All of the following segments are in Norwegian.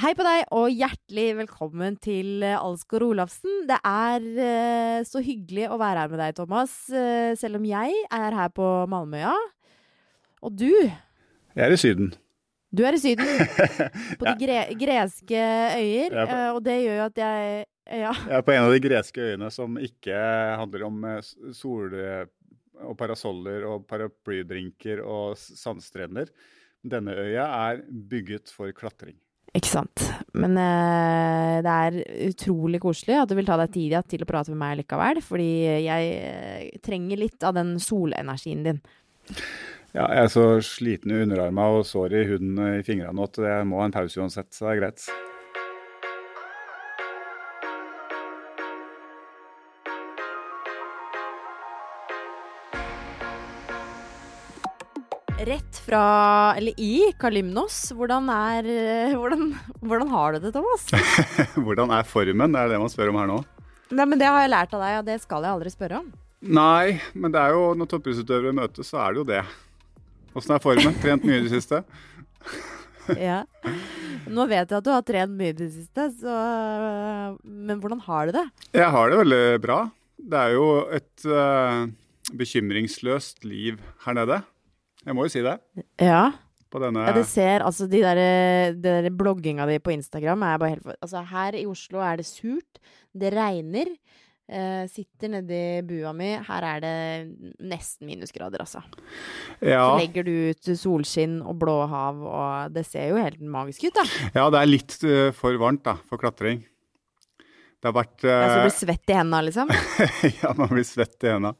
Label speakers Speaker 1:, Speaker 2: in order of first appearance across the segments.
Speaker 1: Hei på deg, og hjertelig velkommen til eh, Alsgaard Olafsen. Det er eh, så hyggelig å være her med deg, Thomas. eh, selv om jeg er her på Malmøya. Og du,
Speaker 2: Jeg er i Syden.
Speaker 1: du er i Syden. På de gre greske øyer. Og det gjør jo at jeg Ja.
Speaker 2: Jeg er på en av de greske øyene som ikke handler om sol og parasoller og paraplydrinker og sandstrender. Denne øya er bygget for klatring.
Speaker 1: Ikke sant. Men eh, det er utrolig koselig at du vil ta deg tid til å prate med meg likevel. Fordi jeg eh, trenger litt av den solenergien din.
Speaker 2: Ja, jeg er så sliten i underarmene og sår i huden eh, i fingrene at jeg må ha en pause uansett, så det er greit.
Speaker 1: Rett fra, eller i, Kalymnos. Hvordan er eh, Hvordan, hvordan har du det, Thomas?
Speaker 2: Hvordan er formen, Det er det man spør om her nå?
Speaker 1: Nei, men Det har jeg lært av deg, og det skal jeg aldri spørre om.
Speaker 2: Nei, men det er jo når toppidrettsutøvere møtes, så er det jo det. Åssen er formen? Trent mye i det siste?
Speaker 1: Ja. Nå vet jeg at du har trent mye i det siste, så Men hvordan har du det?
Speaker 2: Jeg har det veldig bra. Det er jo et uh, bekymringsløst liv her nede. Jeg må jo si det.
Speaker 1: Ja.
Speaker 2: På denne
Speaker 1: ja det ser altså de der, de der blogginga di på Instagram er bare helt Altså, her i Oslo er det surt. Det regner. Uh, sitter nedi bua mi. Her er det nesten minusgrader, altså.
Speaker 2: ja,
Speaker 1: Så legger du ut solskinn og blå hav, og det ser jo helt magisk ut, da.
Speaker 2: ja, det er litt uh, for varmt da, for klatring. Det har vært
Speaker 1: Jeg
Speaker 2: Altså
Speaker 1: du blir svett i hendene, liksom.
Speaker 2: Ja, man blir svett i henda.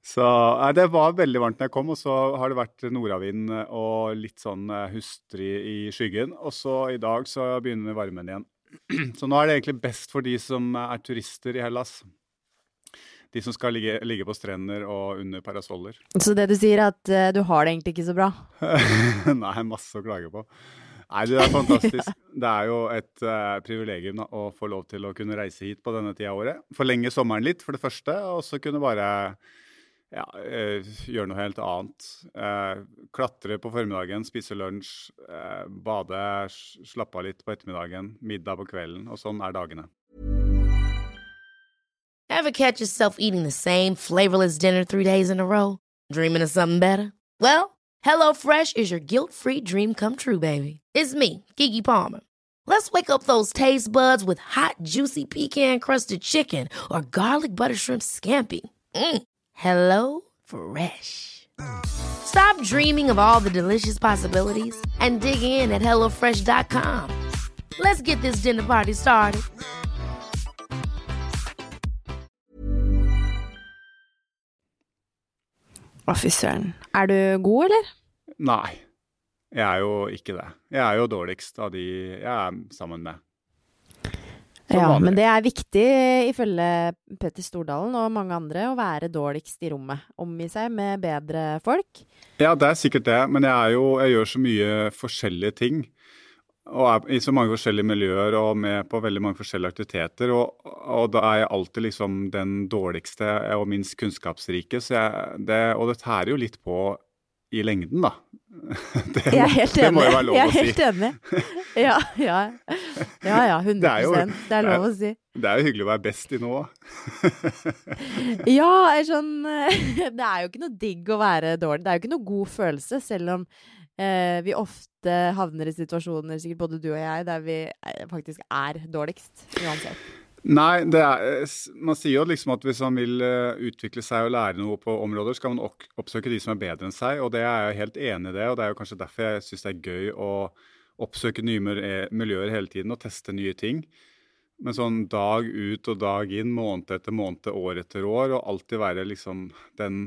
Speaker 2: Så nei, det var veldig varmt da jeg kom, og så har det vært nordavind og litt sånn eh, hustrig i skyggen. Og så i dag så begynner varmen igjen. Så nå er det egentlig best for de som er turister i Hellas. De som skal ligge, ligge på strender og under parasoller.
Speaker 1: Så det du sier, er at uh, du har det egentlig ikke så bra?
Speaker 2: Nei, masse å klage på. Nei, det er fantastisk. Det er jo et uh, privilegium da, å få lov til å kunne reise hit på denne tida av året. Forlenge sommeren litt, for det første, og så kunne bare ja, eh, gjøre noe helt annet. Eh, klatre på formiddagen, spise lunsj, eh, bade, slappe av litt på ettermiddagen, middag på kvelden, og sånn er dagene.
Speaker 3: Ever catch yourself eating the same flavorless dinner three days in a row? Dreaming of something better? Well, HelloFresh is your guilt-free dream come true, baby. It's me, Gigi Palmer. Let's wake up those taste buds with hot, juicy pecan-crusted chicken or garlic butter shrimp scampi. Mm. Hello Fresh. Stop dreaming of all the delicious possibilities and dig in at HelloFresh.com. Let's get this dinner party started.
Speaker 1: Å, fy søren. Er du god, eller?
Speaker 2: Nei, jeg er jo ikke det. Jeg er jo dårligst av de jeg er sammen med.
Speaker 1: Ja,
Speaker 2: vanlig.
Speaker 1: men det er viktig, ifølge Petter Stordalen og mange andre, å være dårligst i rommet. Omgi seg med bedre folk.
Speaker 2: Ja, det er sikkert det, men jeg, er jo, jeg gjør så mye forskjellige ting. Og er i så mange forskjellige miljøer og med på veldig mange forskjellige aktiviteter. Og, og da er jeg alltid liksom den dårligste og minst kunnskapsrike. Det, og det tærer jo litt på i lengden, da. Det
Speaker 1: Jeg er
Speaker 2: må-
Speaker 1: enig.
Speaker 2: Det må jo være lov
Speaker 1: Jeg
Speaker 2: å
Speaker 1: er
Speaker 2: si.
Speaker 1: helt enig. Ja, ja. Ja ja, 100
Speaker 2: Det er jo-
Speaker 1: Det er lov å si.
Speaker 2: Det er jo hyggelig å være best i noe.
Speaker 1: Ja, er sånn Det er jo ikke noe digg å være dårlig. Det er jo ikke noe god følelse, selv om eh, vi ofte havner i situasjoner, sikkert både du og jeg, der vi eh, faktisk er dårligst. Uansett.
Speaker 2: Nei, er, man sier jo liksom at hvis man vil eh, utvikle seg og lære noe på områder, skal man oppsøke de som er bedre enn seg, og det er jeg helt enig i det. Og det er jo kanskje derfor jeg syns det er gøy å oppsøke nye miljøer hele tiden og teste nye ting. Men sånn dag ut og dag inn, måned etter måned, år etter år, og alltid være liksom den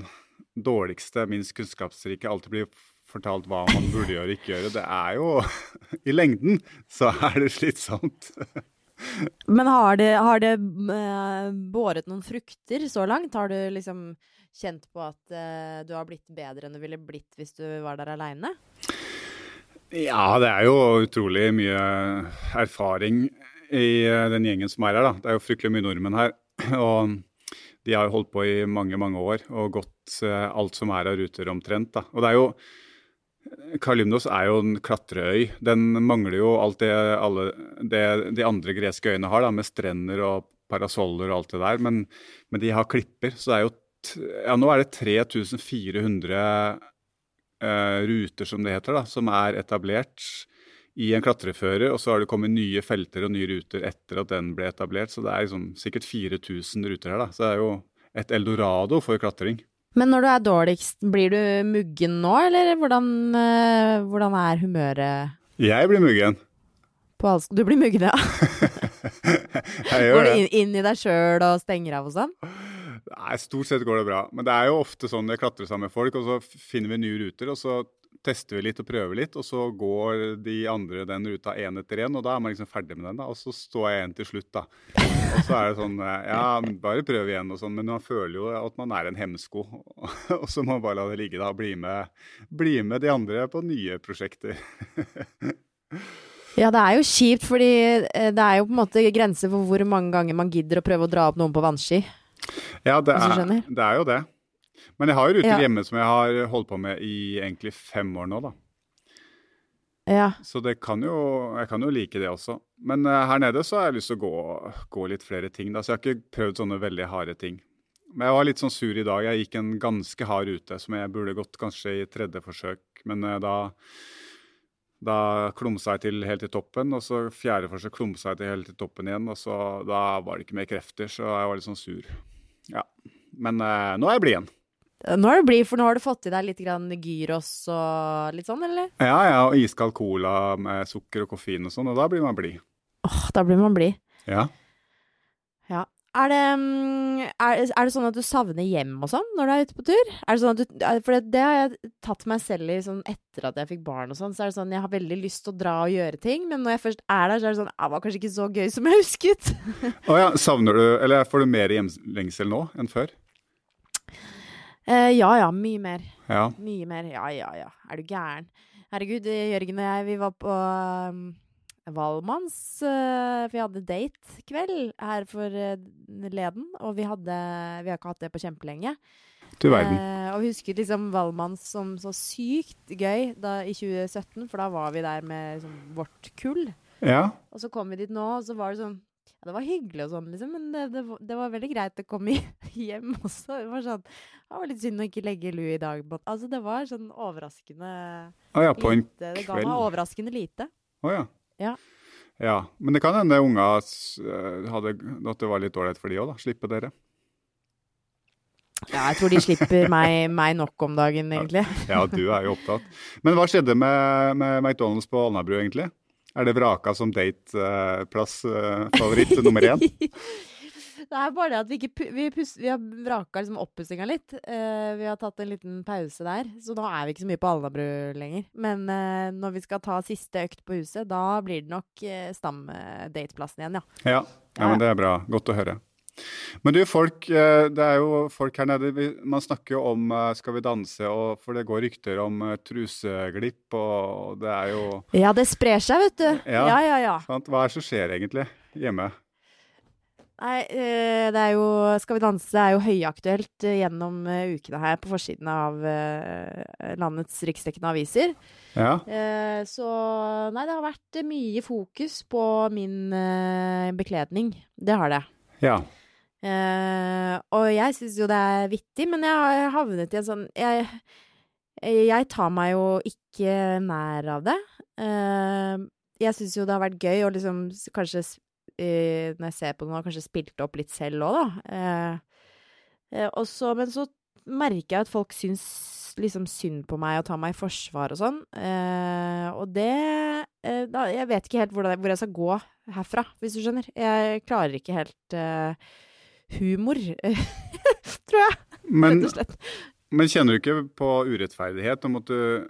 Speaker 2: dårligste, minst kunnskapsrike, alltid bli fortalt hva man burde gjøre og ikke gjøre, det er jo I lengden så er det slitsomt.
Speaker 1: Men har det, har det eh, båret noen frukter så langt? Har du liksom kjent på at eh, du har blitt bedre enn du ville blitt hvis du var der aleine?
Speaker 2: Ja, det er jo utrolig mye erfaring i eh, den gjengen som er her. da. Det er jo fryktelig mye nordmenn her. Og de har jo holdt på i mange, mange år og gått alt som er av ruter omtrent. da. Og det er jo Kalymnos er jo en klatreøy. Den mangler jo alt det, alle, det de andre greske øyene har, da, med strender og parasoller og alt det der. Men, men de har klipper, så det er jo ja, nå er det 3400 eh, ruter, som det heter, da, som er etablert i en klatrefører. Og så har det kommet nye felter og nye ruter etter at den ble etablert. Så det er liksom sikkert 4000 ruter her. da, Så det er jo et eldorado for klatring.
Speaker 1: Men når du er dårligst, blir du muggen nå, eller hvordan, eh, hvordan er humøret
Speaker 2: Jeg blir muggen.
Speaker 1: Du blir muggen, ja.
Speaker 2: Jeg gjør
Speaker 1: Går du
Speaker 2: det.
Speaker 1: inn, inn i deg sjøl og stenger av og sånn?
Speaker 2: Nei, Stort sett går det bra. Men det er jo ofte sånn jeg klatrer sammen med folk, og så finner vi nye ruter, og så tester vi litt og prøver litt, og så går de andre den ruta én etter én, og da er man liksom ferdig med den, da. Og så står jeg igjen til slutt, da. Og så er det sånn eh, Ja, bare prøv igjen og sånn, men man føler jo at man er en hemsko. Og så må man bare la det ligge, da. Bli med, bli med de andre på nye prosjekter.
Speaker 1: Ja, det er jo kjipt, fordi eh, det er jo på en måte grenser for hvor mange ganger man gidder å prøve å dra opp noen på vannski.
Speaker 2: Ja, det er, det er jo det. Men jeg har jo ruter
Speaker 1: Ja.
Speaker 2: hjemme som jeg har holdt på med i egentlig fem år nå, da.
Speaker 1: Ja.
Speaker 2: Så det kan jo, jeg kan jo like det også. Men uh, her nede så har jeg lyst til å gå, gå litt flere ting. Da. Så jeg har ikke prøvd sånne veldig harde ting. Men jeg var litt sånn sur i dag. Jeg gikk en ganske hard rute som jeg burde gått kanskje i tredje forsøk. Men uh, da, da klumsa jeg til helt til toppen, og så fjerde forsøk klumsa jeg til helt til toppen igjen. Og så da var det ikke mer krefter, så jeg var litt sånn sur. Ja. Men eh, nå er jeg blid igjen.
Speaker 1: Nå har det blitt, for nå har du fått i deg litt grann gyros og litt sånn, eller?
Speaker 2: Ja, ja, og iskald cola med sukker og koffein og sånn, og da blir man blid.
Speaker 1: Åh, da blir man blid.
Speaker 2: Ja.
Speaker 1: Ja. Er det, mm, er, er det sånn at du savner hjem og sånn når du er ute på tur? Er det sånn at du, for det, det har jeg tatt meg selv i sånn etter at jeg fikk barn og sånn. Så er det sånn jeg har veldig lyst til å dra og gjøre ting, men når jeg først er der, så er det sånn «Ah, Det var kanskje ikke så gøy som jeg husket.
Speaker 2: Å ja, savner du, eller får du mer hjemlengsel nå enn før?
Speaker 1: Eh, ja ja, mye mer.
Speaker 2: Ja.
Speaker 1: Mye mer. Ja ja ja. Er du gæren? Herregud, eh, Jørgen og jeg, vi var på um, Valmanns uh, vi hadde date-kveld her for uh, Leden, og vi hadde Vi har ikke hatt det på kjempelenge.
Speaker 2: Du verden.
Speaker 1: Og vi husker liksom Valmanns som så sykt gøy da, i 2017, for da var vi der med liksom, vårt kull.
Speaker 2: Ja.
Speaker 1: Og så kom vi dit nå, og så var det sånn ja, Det var hyggelig og sånn, liksom, men det, det, var- det var veldig greit å komme hjem også. Det var sånn Det var litt synd å ikke legge lue i dag. but- Altså, det var sånn overraskende
Speaker 2: ah, ja, på en
Speaker 1: lite. Det ga meg overraskende lite.
Speaker 2: Å ja.
Speaker 1: Ja.
Speaker 2: Ja, Men det kan hende unger eh, hadde at det var litt ålreit for de òg, da. Slippe dere.
Speaker 1: Ja, jeg tror de slipper meg, meg nok om dagen, egentlig.
Speaker 2: Ja, du er jo opptatt. Men hva skjedde med, med McDonald's på Alnabru, egentlig? Er det vraka som dateplass eh, nummer én?
Speaker 1: Det er bare det at vi ikke vi, pus vi har vraka liksom oppussinga litt. Uh, vi har tatt en liten pause der, så nå er vi ikke så mye på Alnabru lenger. Men uh, når vi skal ta siste økt på huset, da blir det nok uh, stamdateplassen igjen, ja.
Speaker 2: Ja. ja, men det er bra. Godt å høre. Men du, folk, eh, det er jo folk her nede. Man snakker jo om eh, Skal vi danse, og, for det går rykter om eh, truseglipp, og det er jo
Speaker 1: Ja, det sprer seg, vet du.
Speaker 2: Ja.
Speaker 1: ja, ja. ja.
Speaker 2: sant? Hva er det som skjer egentlig hjemme?
Speaker 1: Nei, det er jo Skal vi danse er jo høyaktuelt gjennom ukene her på forsiden av landets riksdekkende aviser.
Speaker 2: Ja,
Speaker 1: så nei, det har vært mye fokus på min bekledning. Det har det.
Speaker 2: ja.
Speaker 1: Eh, og jeg syns jo det er vittig, men jeg har havnet i en sånn Jeg, jeg tar meg jo ikke nær av det. Uh, jeg syns jo det har vært gøy å liksom kanskje eh, Når jeg ser på det nå, kanskje spilt opp litt selv òg, da. Eh, eh, og så, men så merker jeg at folk syns liksom synd på meg og tar meg i forsvar og sånn. Og det da, Jeg vet ikke helt hvor, det, hvor jeg skal gå herfra, hvis du skjønner. Jeg klarer ikke helt humor, tror jeg,
Speaker 2: Men,
Speaker 1: rett og slett.
Speaker 2: men kjenner du ikke på urettferdighet om at du,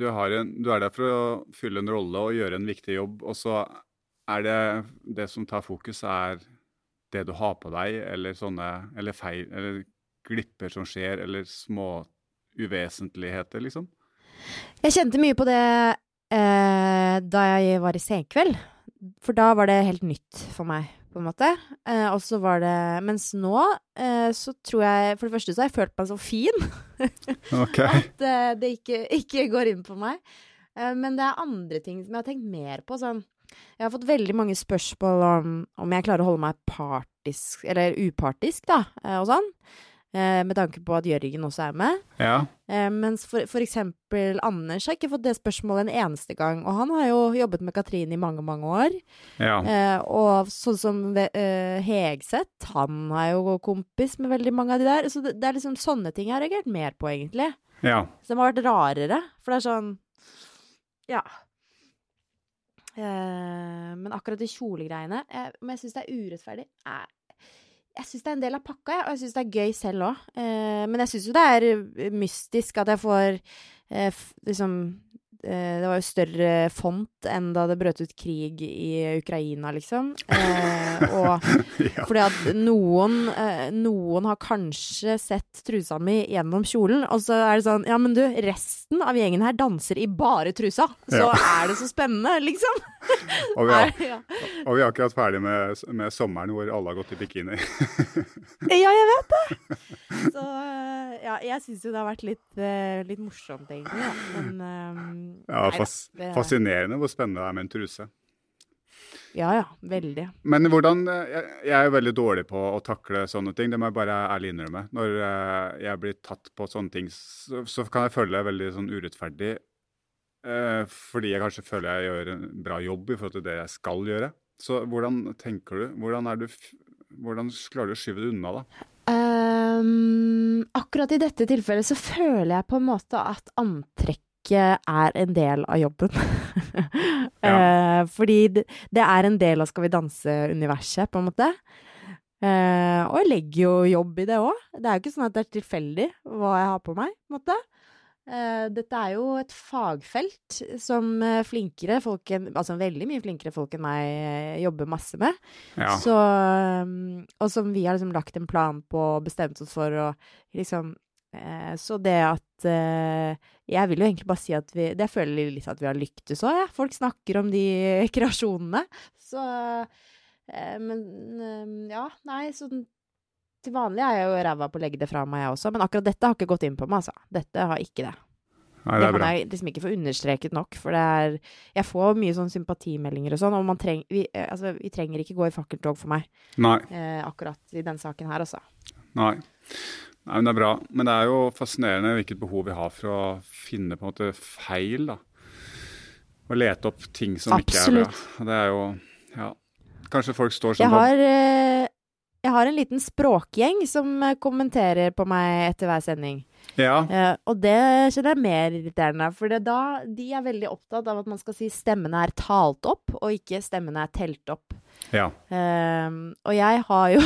Speaker 2: du, har en, du er der for å fylle en rolle og gjøre en viktig jobb, og så er det det som tar fokus, er det du har på deg, eller sånne Eller feil Eller glipper som skjer, eller små uvesentligheter, liksom?
Speaker 1: Jeg kjente mye på det eh, da jeg var i Senkveld. For da var det helt nytt for meg. På en måte. Eh, og så var det Mens nå eh, så tror jeg For det første så har jeg følt meg så fin
Speaker 2: okay.
Speaker 1: at eh, det ikke, ikke går inn på meg. Eh, men det er andre ting som jeg har tenkt mer på. Sånn Jeg har fått veldig mange spørsmål om om jeg klarer å holde meg partisk, eller upartisk, da, eh, og sånn. Eh, med tanke på at Jørgen også er med.
Speaker 2: Ja.
Speaker 1: Eh, mens for, for eksempel Anders har ikke fått det spørsmålet en eneste gang. Og han har jo jobbet med Katrine i mange, mange år.
Speaker 2: Ja.
Speaker 1: Eh, og sånn som eh, Hegseth, han er jo kompis med veldig mange av de der. Så det, det er liksom sånne ting jeg har reagert mer på, egentlig.
Speaker 2: ja.
Speaker 1: Som har vært rarere. For det er sånn Ja. Eh, men akkurat de kjolegreiene jeg, Men jeg syns det er urettferdig. Jeg, jeg syns det er en del av pakka, jeg, og jeg syns det er gøy selv òg. Eh, men jeg syns jo det er mystisk at jeg får eh, liksom Det var jo større font enn da det brøt ut krig i Ukraina, liksom. Eh, og
Speaker 2: ja.
Speaker 1: fordi at noen, eh, noen har kanskje sett trusa mi gjennom kjolen, og så er det sånn Ja, men du, resten av gjengen her danser i bare trusa. Så
Speaker 2: Ja.
Speaker 1: er det så spennende, liksom.
Speaker 2: Og, vi har,
Speaker 1: Er- ja.
Speaker 2: og vi er akkurat ferdig med, med sommeren hvor alle har gått i bikini.
Speaker 1: ja, jeg vet det! Så eh, ja, jeg syns jo det har vært litt, eh, litt morsomt, egentlig. Ja. Men eh,
Speaker 2: Ja, fas,
Speaker 1: det-
Speaker 2: Fascinerende hvor spennende det er med en truse.
Speaker 1: Ja ja, veldig.
Speaker 2: Men hvordan eh, Jeg, jeg er jo veldig dårlig på å takle sånne ting, det må jeg bare ærlig innrømme. Når eh, jeg blir tatt på sånne ting, så, så kan jeg føle det veldig sånn urettferdig. eh, fordi jeg kanskje føler jeg gjør en bra jobb i forhold til det jeg skal gjøre. Så hvordan tenker du? Hvordan, er du, hvordan klarer du å skyve det unna, da?
Speaker 1: Um, akkurat i dette tilfellet så føler jeg på en måte at antrekket er en del av jobben. ja. fordi det, det er en del av Skal vi danse-universet, på en måte. Eh, og jeg legger jo jobb i det òg. Det er jo ikke sånn at det er tilfeldig hva jeg har på meg, på en måte. Eh, dette er jo et fagfelt som eh, flinkere folk enn Altså veldig mye flinkere folk enn meg eh, jobber masse med.
Speaker 2: Ja.
Speaker 1: Så, og som vi har liksom lagt en plan på og bestemt oss for å liksom eh, Så det at eh, Jeg vil jo egentlig bare si at vi Det jeg føler litt at vi har lyktes òg, jeg. Folk snakker om de kreasjonene. Så eh, Men eh, ja, nei, så til vanlig er jeg jo ræva på å legge det fra meg, jeg også. Men akkurat dette har ikke gått inn på meg, altså. Dette har ikke det.
Speaker 2: Nei, det
Speaker 1: Det kan jeg liksom ikke få understreket nok, for det er Jeg får mye sånn sympatimeldinger og sånn, og man treng, vi, eh, altså, vi trenger ikke gå i fakkeltog for meg
Speaker 2: Nei.
Speaker 1: eh, akkurat i den saken her, altså.
Speaker 2: Nei. Nei, men det er bra. Men det er jo fascinerende hvilket behov vi har for å finne på en måte feil, da. Å lete opp ting som ikke er bra.
Speaker 1: Absolutt.
Speaker 2: Det er jo Ja. Kanskje folk står sånn Jeg
Speaker 1: har, eh, jeg har en liten språkgjeng som eh, kommenterer på meg etter hver sending.
Speaker 2: Ja.
Speaker 1: Uh, og det kjenner jeg mer irriterende, for da, de er veldig opptatt av at man skal si stemmene er talt opp, og ikke stemmene er telt opp.
Speaker 2: Ja.
Speaker 1: Uh, og jeg har jo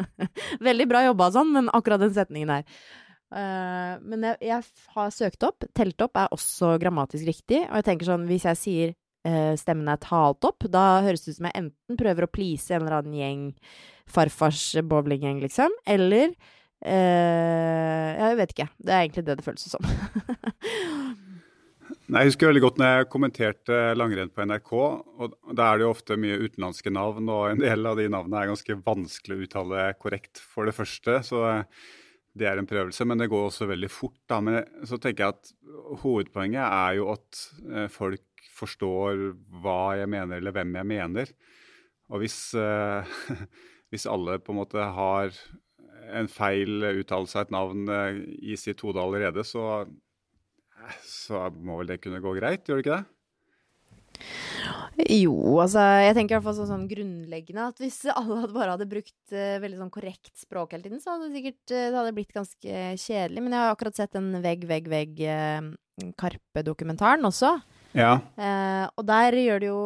Speaker 1: Veldig bra jobba sånn, men akkurat den setningen der. Uh, men jeg, jeg har søkt opp. Telt opp er også grammatisk riktig. Og jeg tenker sånn, hvis jeg sier uh, stemmen er talt opp, da høres det ut som jeg enten prøver å please en eller annen gjeng, farfars bowlinggjeng, liksom, eller eh, Jeg vet ikke. Det er egentlig det det føles som.
Speaker 2: Nei, Jeg husker veldig godt når jeg kommenterte langrenn på NRK. og Da er det jo ofte mye utenlandske navn, og en del av de navnene er ganske vanskelig å uttale korrekt, for det første. Så det er en prøvelse, men det går også veldig fort. da. Men så tenker jeg at hovedpoenget er jo at eh, folk forstår hva jeg mener, eller hvem jeg mener. Og hvis, eh, hvis alle på en måte har en feil uttalelse av et navn eh, i sitt hode allerede, så så må vel det kunne gå greit, gjør det ikke det?
Speaker 1: Jo, altså jeg tenker i hvert fall sånn, sånn grunnleggende at hvis alle hadde bare hadde brukt uh, veldig sånn korrekt språk hele tiden, så hadde det sikkert uh, det hadde blitt ganske kjedelig. Men jeg har akkurat sett den Vegg, vegg, vegg eh, Karpe-dokumentaren også.
Speaker 2: Ja.
Speaker 1: Eh, og der gjør det jo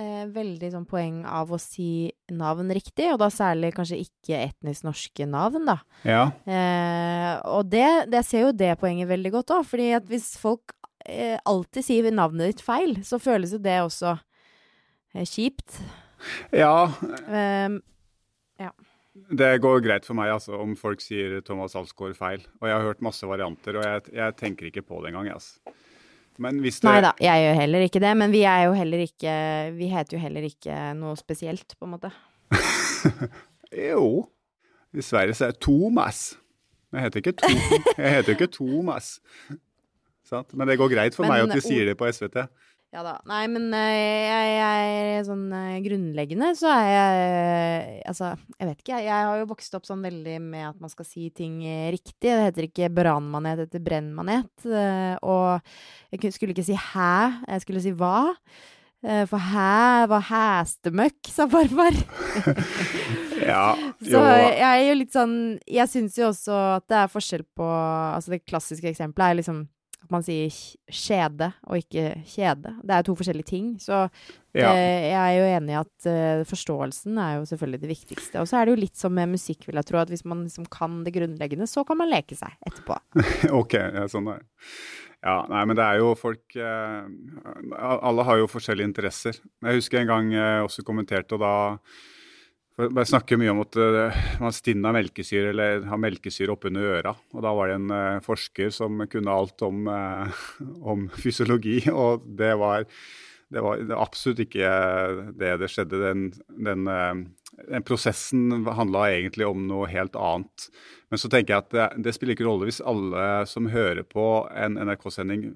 Speaker 1: eh, veldig sånn poeng av å si navn riktig, og da særlig kanskje ikke etnisk norske navn, da.
Speaker 2: Ja.
Speaker 1: Eh, og det, det jeg ser jo det poenget veldig godt òg, fordi at hvis folk eh, alltid sier navnet ditt feil, så føles jo det også eh, kjipt.
Speaker 2: ja.
Speaker 1: Eh,
Speaker 2: Det går greit for meg altså, om folk sier Thomas Alsgaard feil. Og jeg har hørt masse varianter, og jeg, jeg tenker ikke på det engang. Altså. Men hvis det
Speaker 1: nei da, jeg gjør heller ikke det, men vi er jo heller ikke Vi heter jo heller ikke noe spesielt, på en måte.
Speaker 2: jo. I Sverige så er det Thomas. Jeg heter ikke, to, jeg heter ikke Thomas. Sant? Men det går greit for
Speaker 1: Men
Speaker 2: meg at de sier det på SVT.
Speaker 1: Ja da. Nei, men eh, jeg, jeg, sånn eh, grunnleggende så er jeg eh, Altså, jeg vet ikke. Jeg, jeg har jo vokst opp sånn veldig med at man skal si ting riktig. Det heter ikke branmanet, det heter brennmanet. Og jeg skulle ikke si hæ, jeg skulle si hva. For hæ var hæstemøkk, sa farfar.
Speaker 2: Ja,
Speaker 1: Så jeg er jo litt sånn Jeg syns jo også at det er forskjell på Altså, det klassiske eksempelet er liksom at man sier skjede og ikke kjede. Det er jo to forskjellige ting. Så
Speaker 2: Ja.
Speaker 1: eh, jeg er jo enig i at eh, forståelsen er jo selvfølgelig det viktigste. Og så er det jo litt som med musikk, vil jeg tro, at hvis man liksom kan det grunnleggende, så kan man leke seg etterpå.
Speaker 2: Ok, ja, sånn er. Ja, nei, men det er jo folk eh, Alle har jo forskjellige interesser. Jeg husker en gang jeg også kommenterte, og da Jeg snakker mye om at man man stinn av melkesyre eller har melkesyre oppunder øra. Og da var det en eh, forsker som kunne alt om, eh, om fysiologi, og det var, det var absolutt ikke det det skjedde. Den, den, eh, den prosessen handla egentlig om noe helt annet. Men så tenker jeg at det, det spiller ikke rolle hvis alle som hører på en NRK-sending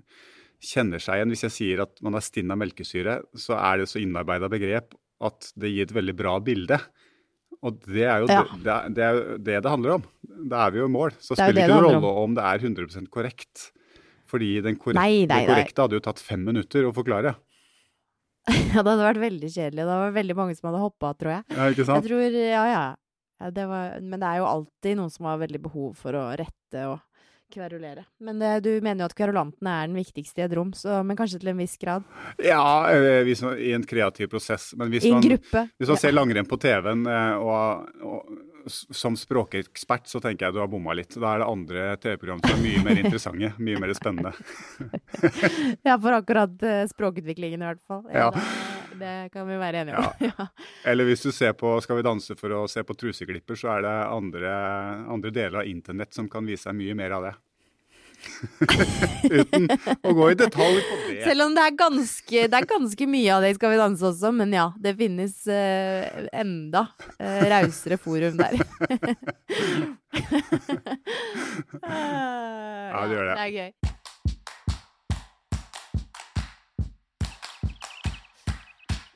Speaker 2: kjenner seg igjen. Hvis jeg sier at man er stinn av melkesyre, så er det så innarbeida begrep at det gir et veldig bra bilde. Og det er jo
Speaker 1: Ja.
Speaker 2: det, det, er- det, det handler om. Da er vi jo i mål. Så
Speaker 1: Det er
Speaker 2: spiller
Speaker 1: det
Speaker 2: ikke noen rolle om det er 100% korrekt. Fordi den korrekte,
Speaker 1: Nei, nei,
Speaker 2: det
Speaker 1: nei.
Speaker 2: korrekte hadde jo tatt fem minutter å forklare.
Speaker 1: Ja, det hadde vært veldig kjedelig. Det var veldig mange som hadde hoppa, tror jeg.
Speaker 2: Ja, ikke
Speaker 1: Jeg tror, ja, ja. ja det var, men det er jo alltid noen som har veldig behov for å rette og kverulere. Men det, du mener jo at kverulanten er den viktigste i et rom, så, men kanskje til en viss grad.
Speaker 2: Ja, eh, man, i en kreativ prosess. Men hvis
Speaker 1: I en
Speaker 2: man,
Speaker 1: gruppe.
Speaker 2: Hvis man ser langrenn på TV-en eh, og, og som språkekspert, så tenker jeg du har bomma litt. Da er det andre TV-program som er mye mer interessante, mye mer spennende.
Speaker 1: Ja, for akkurat eh, språkutviklingen i hvert fall.
Speaker 2: Ja.
Speaker 1: det, det kan vi være enige om. Ja.
Speaker 2: Eller hvis du ser på Skal vi danse for å se på truseklipper, så er det andre, andre deler av internett som kan vise deg mye mer av det. Uten å gå i detalj på det.
Speaker 1: Selv om det er, ganske, det er ganske mye av det i Skal vi danse også, men ja, det finnes uh, enda uh, rausere forum der. ja,
Speaker 2: det gjør det.
Speaker 1: Det er gøy.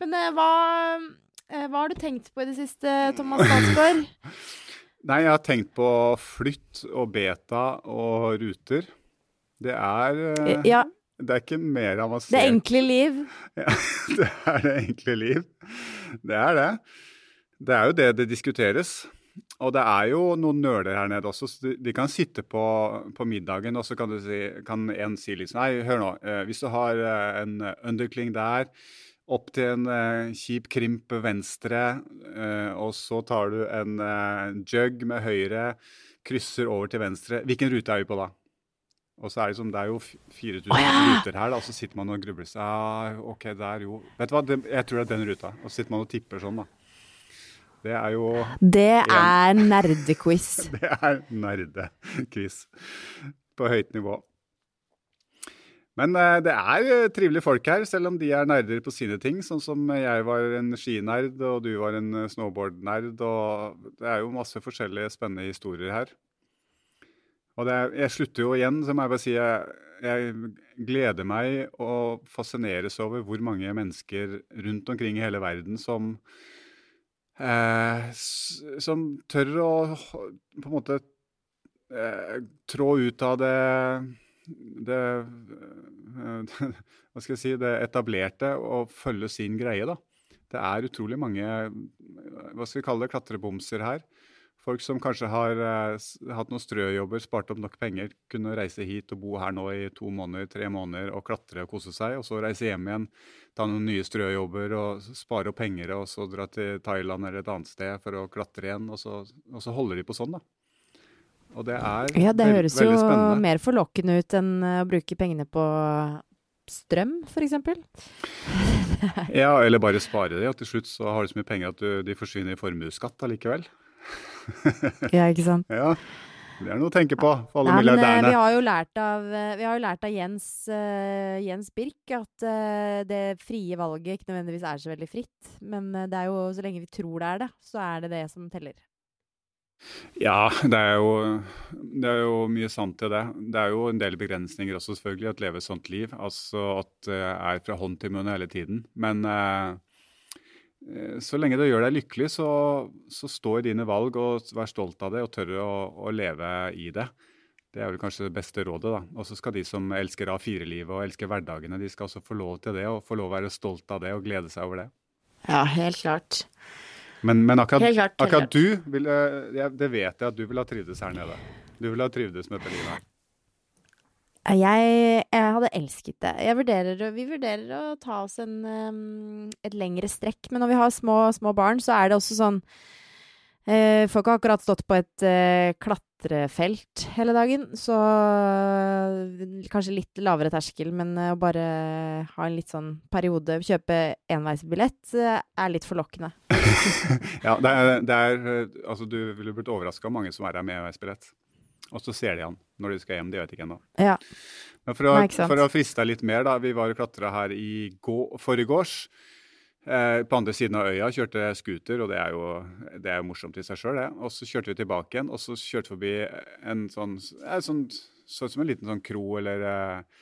Speaker 1: Men eh, hva, eh, hva har du tenkt på i det siste, Thomas Statsgaard?
Speaker 2: Nei, jeg har tenkt på flytt og beta og ruter. Det er, eh,
Speaker 1: Ja,
Speaker 2: det er ikke mer avansert.
Speaker 1: det enkle liv.
Speaker 2: Ja, det er det enkle liv. Det er det. Det er jo det det diskuteres. Og det er jo noen nøler her nede også. så de, kan sitte på, på middagen, og så kan, du si, kan en si liksom Nei, hør nå. Hvis du har en underkling der, opp til en eh, kjip krimp venstre, eh, og så tar du en eh, jug med høyre, krysser over til venstre. Hvilken rute er vi på da? Og så er det, som, det er jo f- 4000
Speaker 1: oh, ja!
Speaker 2: ruter her, da, og så sitter man og grubler. seg ah, OK, der jo Vet du hva, det, jeg tror det er den ruta. Og så sitter man og tipper sånn, da. Det er jo
Speaker 1: Det er nerdequiz.
Speaker 2: Det er nerdequiz på høyt nivå. Men eh, det er eh, trivelige folk her, selv om de er nerder på sine ting. Sånn som jeg var en skinerd, og du var en eh, snowboardnerd. Og det er jo masse forskjellige spennende historier her. Og er, jeg slutter jo igjen, så må jeg bare si jeg, jeg gleder meg og fascineres over hvor mange mennesker rundt omkring i hele verden som eh, som tør å på en måte eh, trå ut av det det eh, Hva skal jeg si det etablerte å følge sin greie, da. Det er utrolig mange hva skal vi kalle det, klatrebomser her. Folk som kanskje har eh, hatt noen strøjobber, spart opp nok penger, kunne reise hit og bo her nå i to måneder, tre måneder og klatre og kose seg, og så reise hjem igjen, ta noen nye strøjobber og spare opp penger, og så dra til Thailand eller et annet sted for å klatre igjen, og så, og så holder de på sånn, da. Og det er
Speaker 1: Ja, det høres jo mer forlokkende ut enn eh, å bruke pengene på strøm, eksempel.
Speaker 2: Ja, eller bare spare det, og til slutt så har du så mye penger at du, de forsvinner i formuesskatt allikevel.
Speaker 1: Ja, ikke sant?
Speaker 2: Ja, Det er noe å tenke på for alle
Speaker 1: men, eh,
Speaker 2: milliardærene.
Speaker 1: vi har jo lært av, eh, vi har jo lært av Jens, uh, Jens Birk at uh, det frie valget ikke nødvendigvis er så veldig fritt. Men eh, det er jo så lenge vi tror det er det, så er det det som teller.
Speaker 2: Ja, det er, jo, det er jo mye sant i det. Det er jo en del begrensninger også, selvfølgelig, at leve et sånt liv. Altså at det er fra hånd til munn hele tiden. Men eh, så lenge det gjør deg lykkelig, så, så stå i dine valg og vær stolt av det og tørre å, å leve i det. Det er vel kanskje det beste rådet. da. Og så skal de som elsker A4-livet og elsker hverdagene, de skal også få lov til det, og få lov å være stolt av det og glede seg over det.
Speaker 1: Ja, helt klart.
Speaker 2: Men, men akkurat,
Speaker 1: Helt klart, helt
Speaker 2: akkurat
Speaker 1: klart.
Speaker 2: du, ville, jeg, det vet jeg at du ville ha trivdes her nede. Du ville ha trivdes med dette livet.
Speaker 1: Jeg, jeg hadde elsket det. Vurderer, vi vurderer å ta oss en, et lengre strekk. Men når vi har små, små barn, så er det også sånn eh, har ikke akkurat stått på et eh, klatrefelt hele dagen. Så eh, kanskje litt lavere terskel, men eh, å bare ha en litt sånn periode, kjøpe enveisbillett, eh, er litt forlokkende.
Speaker 2: Ja, det er, det er, altså Du ville blitt overraska av mange som er her med EØS-billett. Og så ser de han når de skal hjem. De vet ikke ennå.
Speaker 1: Ja.
Speaker 2: Men for å,
Speaker 1: Nei,
Speaker 2: for å friste deg litt mer, da. Vi var og klatra her i gå- forgårs. Eh, på andre siden av øya kjørte jeg scooter, og det er jo, det er morsomt i seg sjøl, det. Og så kjørte vi tilbake igjen, og så kjørte vi forbi en sånn, eh, sånn Så ut som en liten sånn kro eller eh,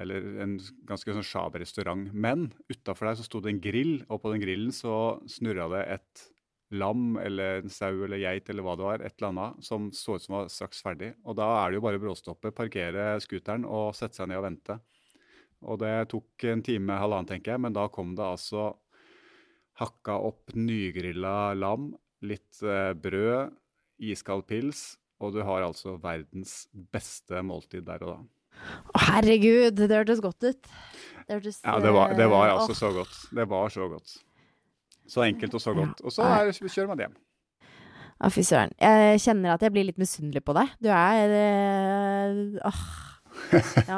Speaker 2: eller en ganske sånn sjaber restaurant. Men utafor der så sto det en grill, og på den grillen så snurra det et lam eller en sau eller geit eller hva det var, et eller annet, som så ut som var straks ferdig. Og da er det jo bare bråstoppe, parkere scooteren og sette seg ned og vente. Og det tok en time, halvannen, tenker jeg, men da kom det altså hakka opp nygrilla lam, litt eh, brød, iskald pils, og du har altså verdens beste måltid der og da.
Speaker 1: Å, herregud, det hørtes godt ut. Det hørtes
Speaker 2: Ja, det var, det var
Speaker 1: eh,
Speaker 2: altså så godt. Det var så godt. Så enkelt og så godt. Og så er, kjører man hjem.
Speaker 1: Å, fy søren. Jeg kjenner at jeg blir litt misunnelig på deg. Du er eh, Åh. Ja.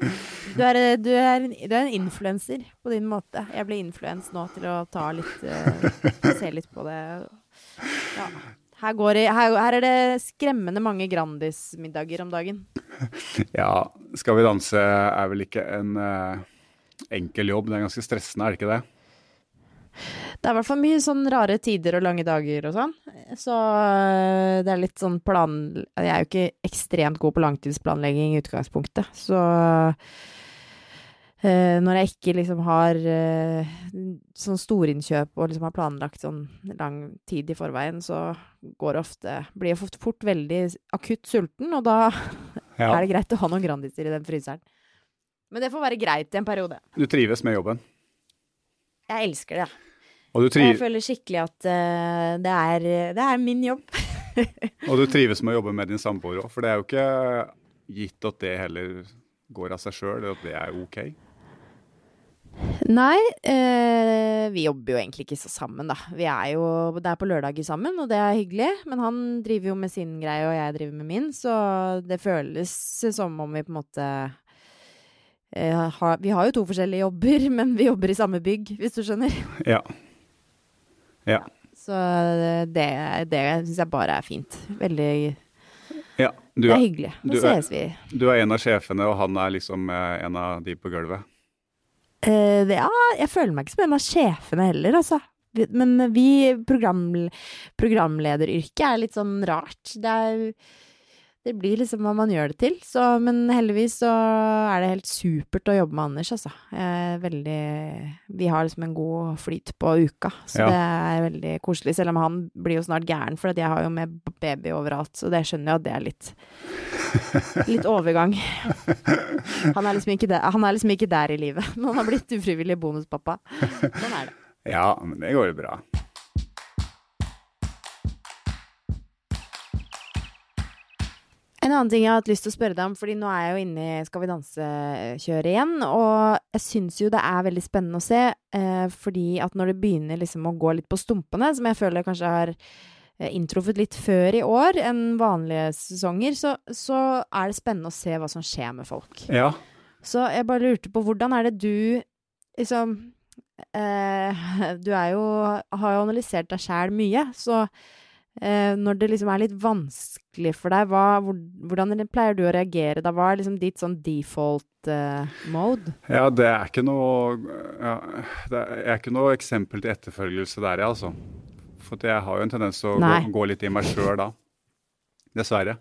Speaker 1: Du er, eh, du er, du en influenser på din måte. Jeg blir influens nå til å ta litt uh, Se litt på det. Ja. Her, det, her, her er det skremmende mange Grandis-middager om dagen.
Speaker 2: Ja, Skal vi danse er vel ikke en uh, enkel jobb. Det er ganske stressende, er det ikke det?
Speaker 1: Det er i hvert fall mye sånn rare tider og lange dager og sånn. Så øh, det er litt sånn plan... Jeg er jo ikke ekstremt god på langtidsplanlegging i utgangspunktet, så øh, når jeg ikke liksom har øh, sånn storinnkjøp og liksom har planlagt sånn lang tid i forveien, så går det ofte Blir jeg fort, fort veldig akutt sulten, og da
Speaker 2: Ja.
Speaker 1: er det greit å ha noen Grandiser i den fryseren. Men det får være greit i en periode.
Speaker 2: Du trives med jobben.
Speaker 1: Jeg elsker det, jeg.
Speaker 2: Og du,
Speaker 1: Og
Speaker 2: tri
Speaker 1: jeg føler skikkelig at uh, det, er, det er min jobb.
Speaker 2: og du trives med å jobbe med din samboer òg, for det er jo ikke gitt at det heller går av seg sjøl, at det er OK.
Speaker 1: Nei, eh, vi jobber jo egentlig ikke så sammen, da. Vi er jo Det er på lørdager sammen, og det er hyggelig. Men han driver jo med sin greie, og jeg driver med min, så det føles som om vi på en måte eh, har, Vi har jo to forskjellige jobber, men vi jobber i samme bygg, hvis du skjønner.
Speaker 2: Ja. Ja.
Speaker 1: Så det, det syns jeg bare er fint. Veldig
Speaker 2: ja. Du,
Speaker 1: Det er
Speaker 2: er,
Speaker 1: hyggelig. Nå
Speaker 2: du er-
Speaker 1: ses vi.
Speaker 2: du er en av sjefene, og han er liksom eh, en av de på gulvet.
Speaker 1: Uh, det, ja, jeg føler meg ikke som en av sjefene heller, altså. Men vi, program, programlederyrket er litt sånn rart. Det er Det blir liksom hva man gjør det til. Så, men heldigvis så er det helt supert å jobbe med Anders, altså. Veldig Vi har liksom en god flyt på uka, så
Speaker 2: Ja.
Speaker 1: det er veldig koselig. Selv om han blir jo snart gæren, for jeg har jo med baby overalt, så det skjønner jeg at det er litt Litt overgang. Han er, liksom ikke der, han er liksom ikke der i livet. Men han har blitt ufrivillig bonuspappa. Sånn er det.
Speaker 2: Ja, men det går jo bra.
Speaker 1: En annen ting jeg har hatt lyst til å spørre deg om, fordi nå er jeg jo inne i Skal vi danse-kjøret igjen, og jeg syns jo det er veldig spennende å se, eh, fordi at når det begynner liksom å gå litt på stumpene, som jeg føler kanskje har eh, inntruffet litt før i år enn vanlige sesonger, så, så er det spennende å se hva som skjer med folk.
Speaker 2: Ja.
Speaker 1: Så jeg bare lurte på, hvordan er det du liksom eh, Du er jo Har jo analysert deg sjæl mye, så når det liksom er litt vanskelig for deg, hva, hvor, hvordan pleier du å reagere da? Hva er liksom ditt sånn default eh, mode?
Speaker 2: Ja, det er ikke noe ja, Det er ikke noe eksempel til etterfølgelse der, ja, altså. For jeg har jo en tendens til å gå, gå, litt i meg sjøl da. Dessverre.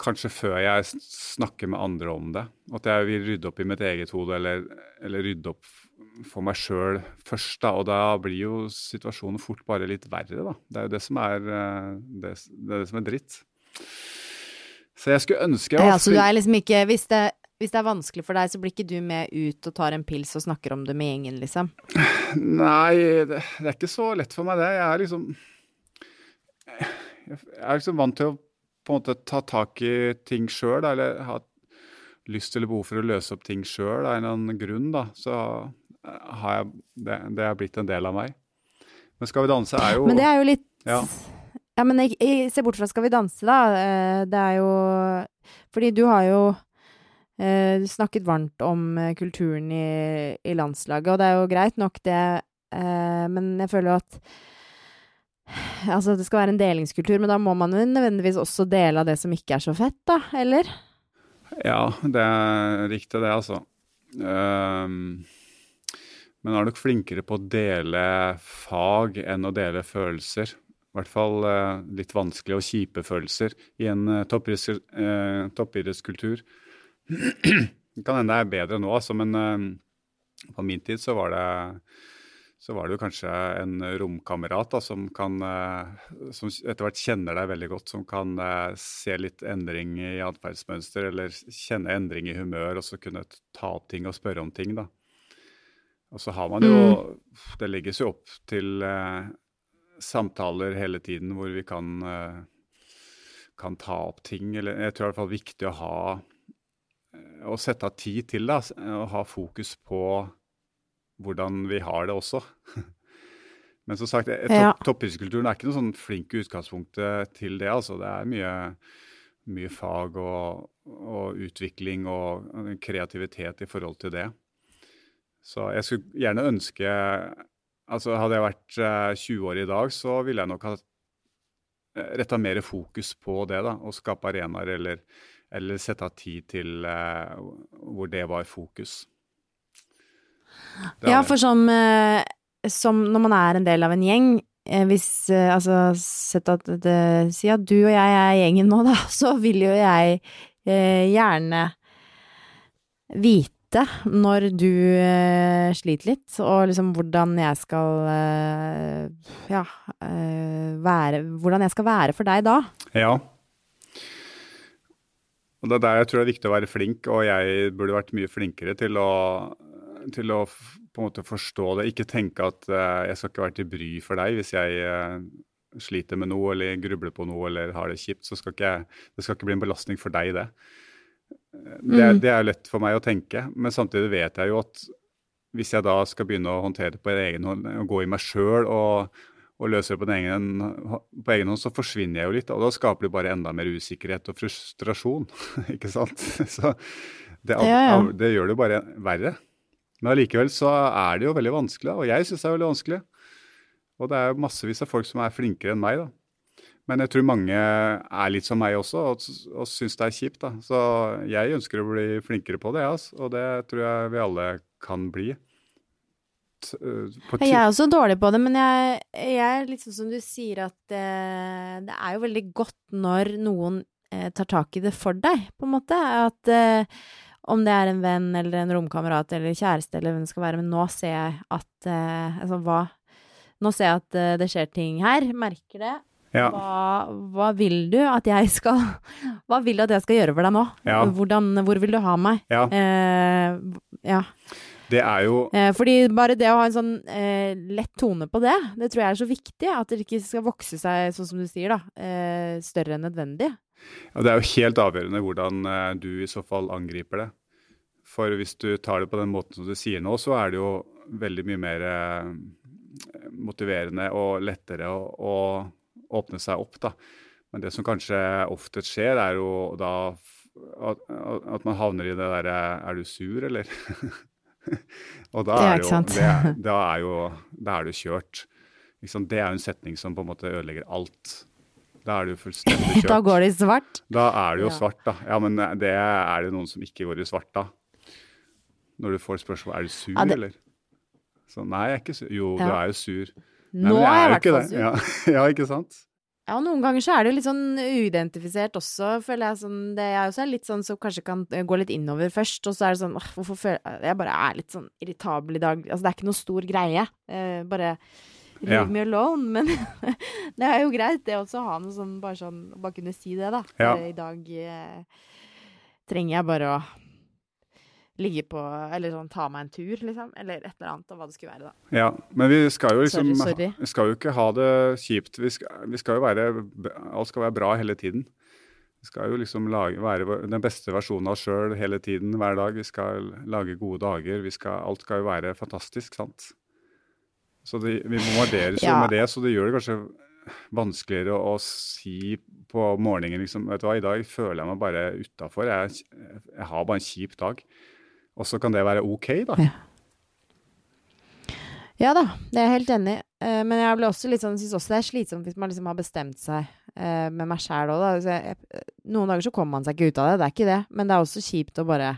Speaker 2: Kanskje før jeg snakker med andre om det. At jeg vil rydde opp i mitt eget hode, eller, eller rydde opp for meg sjøl først. da, Og da blir jo situasjonen fort bare litt verre, da. Det er jo det som er, eh, det, det, er, det som er dritt. Så jeg skulle ønske jeg
Speaker 1: ja, så du er liksom ikke hvis det, hvis det, er vanskelig for deg, så blir ikke du med ut og tar en pils og snakker om det med gjengen, liksom?
Speaker 2: Nei, det, det er ikke så lett for meg, det. Jeg er liksom Jeg er liksom vant til å på en måte ta tak i ting sjøl, eller ha lyst eller behov for å løse opp ting sjøl av en eller annen grunn, da. Så har jeg det, det er blitt en del av meg. Men Skal vi danse er jo
Speaker 1: Men det er jo litt Ja, ja men jeg, jeg, se bort fra Skal vi danse, da. Eh, det er jo Fordi du har jo du snakket varmt om eh, kulturen i, i, landslaget, og det er jo greit nok, det, eh, men jeg føler jo at Altså, det skal være en delingskultur, men da må man jo nødvendigvis også dele av det som ikke er så fett, da? Eller?
Speaker 2: Ja, det er riktig, det, altså. Um, men er nok flinkere på å dele fag enn å dele følelser. I hvert fall eh, litt vanskelige og kjipe følelser i en eh, toppidrettskultur. det kan hende det er bedre nå, altså, men eh, på min tid så var det så var det jo kanskje en romkamerat som, kan, eh, som etter hvert kjenner deg veldig godt, som kan eh, se litt endring i atferdsmønster eller kjenne endring i humør, og så kunne ta opp ting og spørre om ting. da. Og så har man jo mm. Det legges jo opp til eh, samtaler hele tiden hvor vi kan, eh, kan ta opp ting. Eller jeg tror i hvert fall viktig å ha eh, Å sette av tid til det. Og ha fokus på hvordan vi har det også. Men som sagt, topp, ja. toppidrettskulturen er ikke noe sånn flink utgangspunkt til det. altså. Det er mye, mye fag og, og utvikling og kreativitet i forhold til det. Så jeg skulle gjerne ønske altså Hadde jeg vært 20 eh, år i dag, så ville jeg nok ha eh, retta mer fokus på det. da, Å skape arenaer eller, eller sette av tid til uh, hvor det var fokus.
Speaker 1: Det ja, for som, som, når man er en del av en gjeng Hvis Altså, sett at det, Si at du og jeg er gjengen nå, da, så vil jo jeg gjerne vite vite når du uh, sliter litt, og liksom hvordan jeg skal uh, Ja, uh, være Hvordan jeg skal være for deg da.
Speaker 2: Ja. Og det er der jeg tror det er viktig å være flink, og jeg burde vært mye flinkere til å, til å på en måte forstå det. Ikke tenke at jeg skal ikke være til bry for deg hvis jeg sliter med noe eller grubler på noe eller har det kjipt. så skal ikke, Det skal ikke bli en belastning for deg, det. Det, mm. det, er lett for meg å tenke, men samtidig vet jeg jo at hvis jeg da skal begynne å håndtere det på egen hånd, og gå i meg sjøl og, og, løse det på egen, på egen, hånd, så forsvinner jeg jo litt. Og da skaper det bare enda mer usikkerhet og frustrasjon, ikke sant. Så det, det gjør det bare verre. Men allikevel så er det jo veldig vanskelig, og jeg syns det er veldig vanskelig. Og det er massevis av folk som er flinkere enn meg, da. Men jeg tror mange er litt som meg også, og, og syns det er kjipt. da. Så jeg ønsker å bli flinkere på det, altså. og det tror jeg vi alle kan bli.
Speaker 1: Jeg er også dårlig på det, men jeg, jeg er litt sånn som du sier at eh, det er jo veldig godt når noen eh, tar tak i det for deg, på en måte. At eh, om det er en venn eller en romkamerat eller kjæreste eller hvem det skal være, men nå ser jeg at altså, hva, Nå ser jeg at det skjer ting her, merker det. Ja. Hva, hva, vil du at jeg skal Hva vil du at jeg skal gjøre for deg nå? Ja. Hvordan, hvor vil du ha meg? Ja. Eh, ja.
Speaker 2: Det er jo
Speaker 1: eh, Fordi bare det å ha en sånn eh, lett tone på det, det tror jeg er så viktig. At det ikke skal vokse seg, sånn som du sier, da, eh, større enn nødvendig.
Speaker 2: Det er jo helt avgjørende hvordan eh, du i så fall angriper det. For hvis du tar det på den måten som du sier nå, så er det jo veldig mye mer eh, motiverende og lettere å åpne seg opp. da. Men det som kanskje oftest skjer, er jo da at, at man havner i det derre Er du sur, eller? og da er, jo, det, da er jo Da er du kjørt. liksom, Det er jo en setning som på en måte ødelegger alt. Da er du fullstendig kjørt.
Speaker 1: Da går det i svart.
Speaker 2: Da er det jo
Speaker 1: Ja.
Speaker 2: svart, da. Ja, men eh, det er det noen som ikke går i svart da. Når du får spørsmål er du sur,
Speaker 1: Ja, det-
Speaker 2: eller? Så nei, jeg er ikke sur. Jo, du er jo sur. Nei,
Speaker 1: Nå
Speaker 2: men
Speaker 1: er jeg i hvert fall sur.
Speaker 2: Ja, ja, ikke sant?
Speaker 1: Ja, og noen ganger så er det jo litt sånn uidentifisert også, føler jeg. Sånn, det er også litt sånn som kanskje kan eh, gå litt innover først, og så er det sånn åh, hvorfor føler Jeg bare er litt sånn irritabel i dag. Altså, det er ikke noe stor greie. Eh, bare leave
Speaker 2: Ja.
Speaker 1: me alone. Men det er jo greit, det også, å ha noe sånn bare sånn Bare kunne si det, da.
Speaker 2: Ja.
Speaker 1: I dag eh, trenger jeg bare å ligge på Eller sånn ta meg en tur, liksom. Eller et eller annet, og hva det skulle være, da.
Speaker 2: Ja, men vi skal jo liksom
Speaker 1: Sorry, sorry.
Speaker 2: Vi skal jo ikke ha det kjipt. Vi skal, vi skal jo være Alt skal være bra hele tiden. Vi skal jo liksom lage, være den beste versjonen av oss sjøl hele tiden, hver dag. Vi skal lage gode dager. Vi skal, alt skal jo være fantastisk, sant. Så det, vi bombarderes jo
Speaker 1: Ja.
Speaker 2: med det, så det gjør det kanskje vanskeligere å, å si på morgenen liksom Vet du hva, i dag føler jeg meg bare utafor. Jeg, jeg har bare en kjip dag. Og så kan det være OK, da.
Speaker 1: Ja da, det er jeg helt enig i. Eh, men jeg ble også litt sånn, syns også det er slitsomt hvis man liksom har bestemt seg eh, med meg sjæl òg, da. Jeg, noen dager så kommer man seg ikke ut av det, det er ikke det. Men det er også kjipt å bare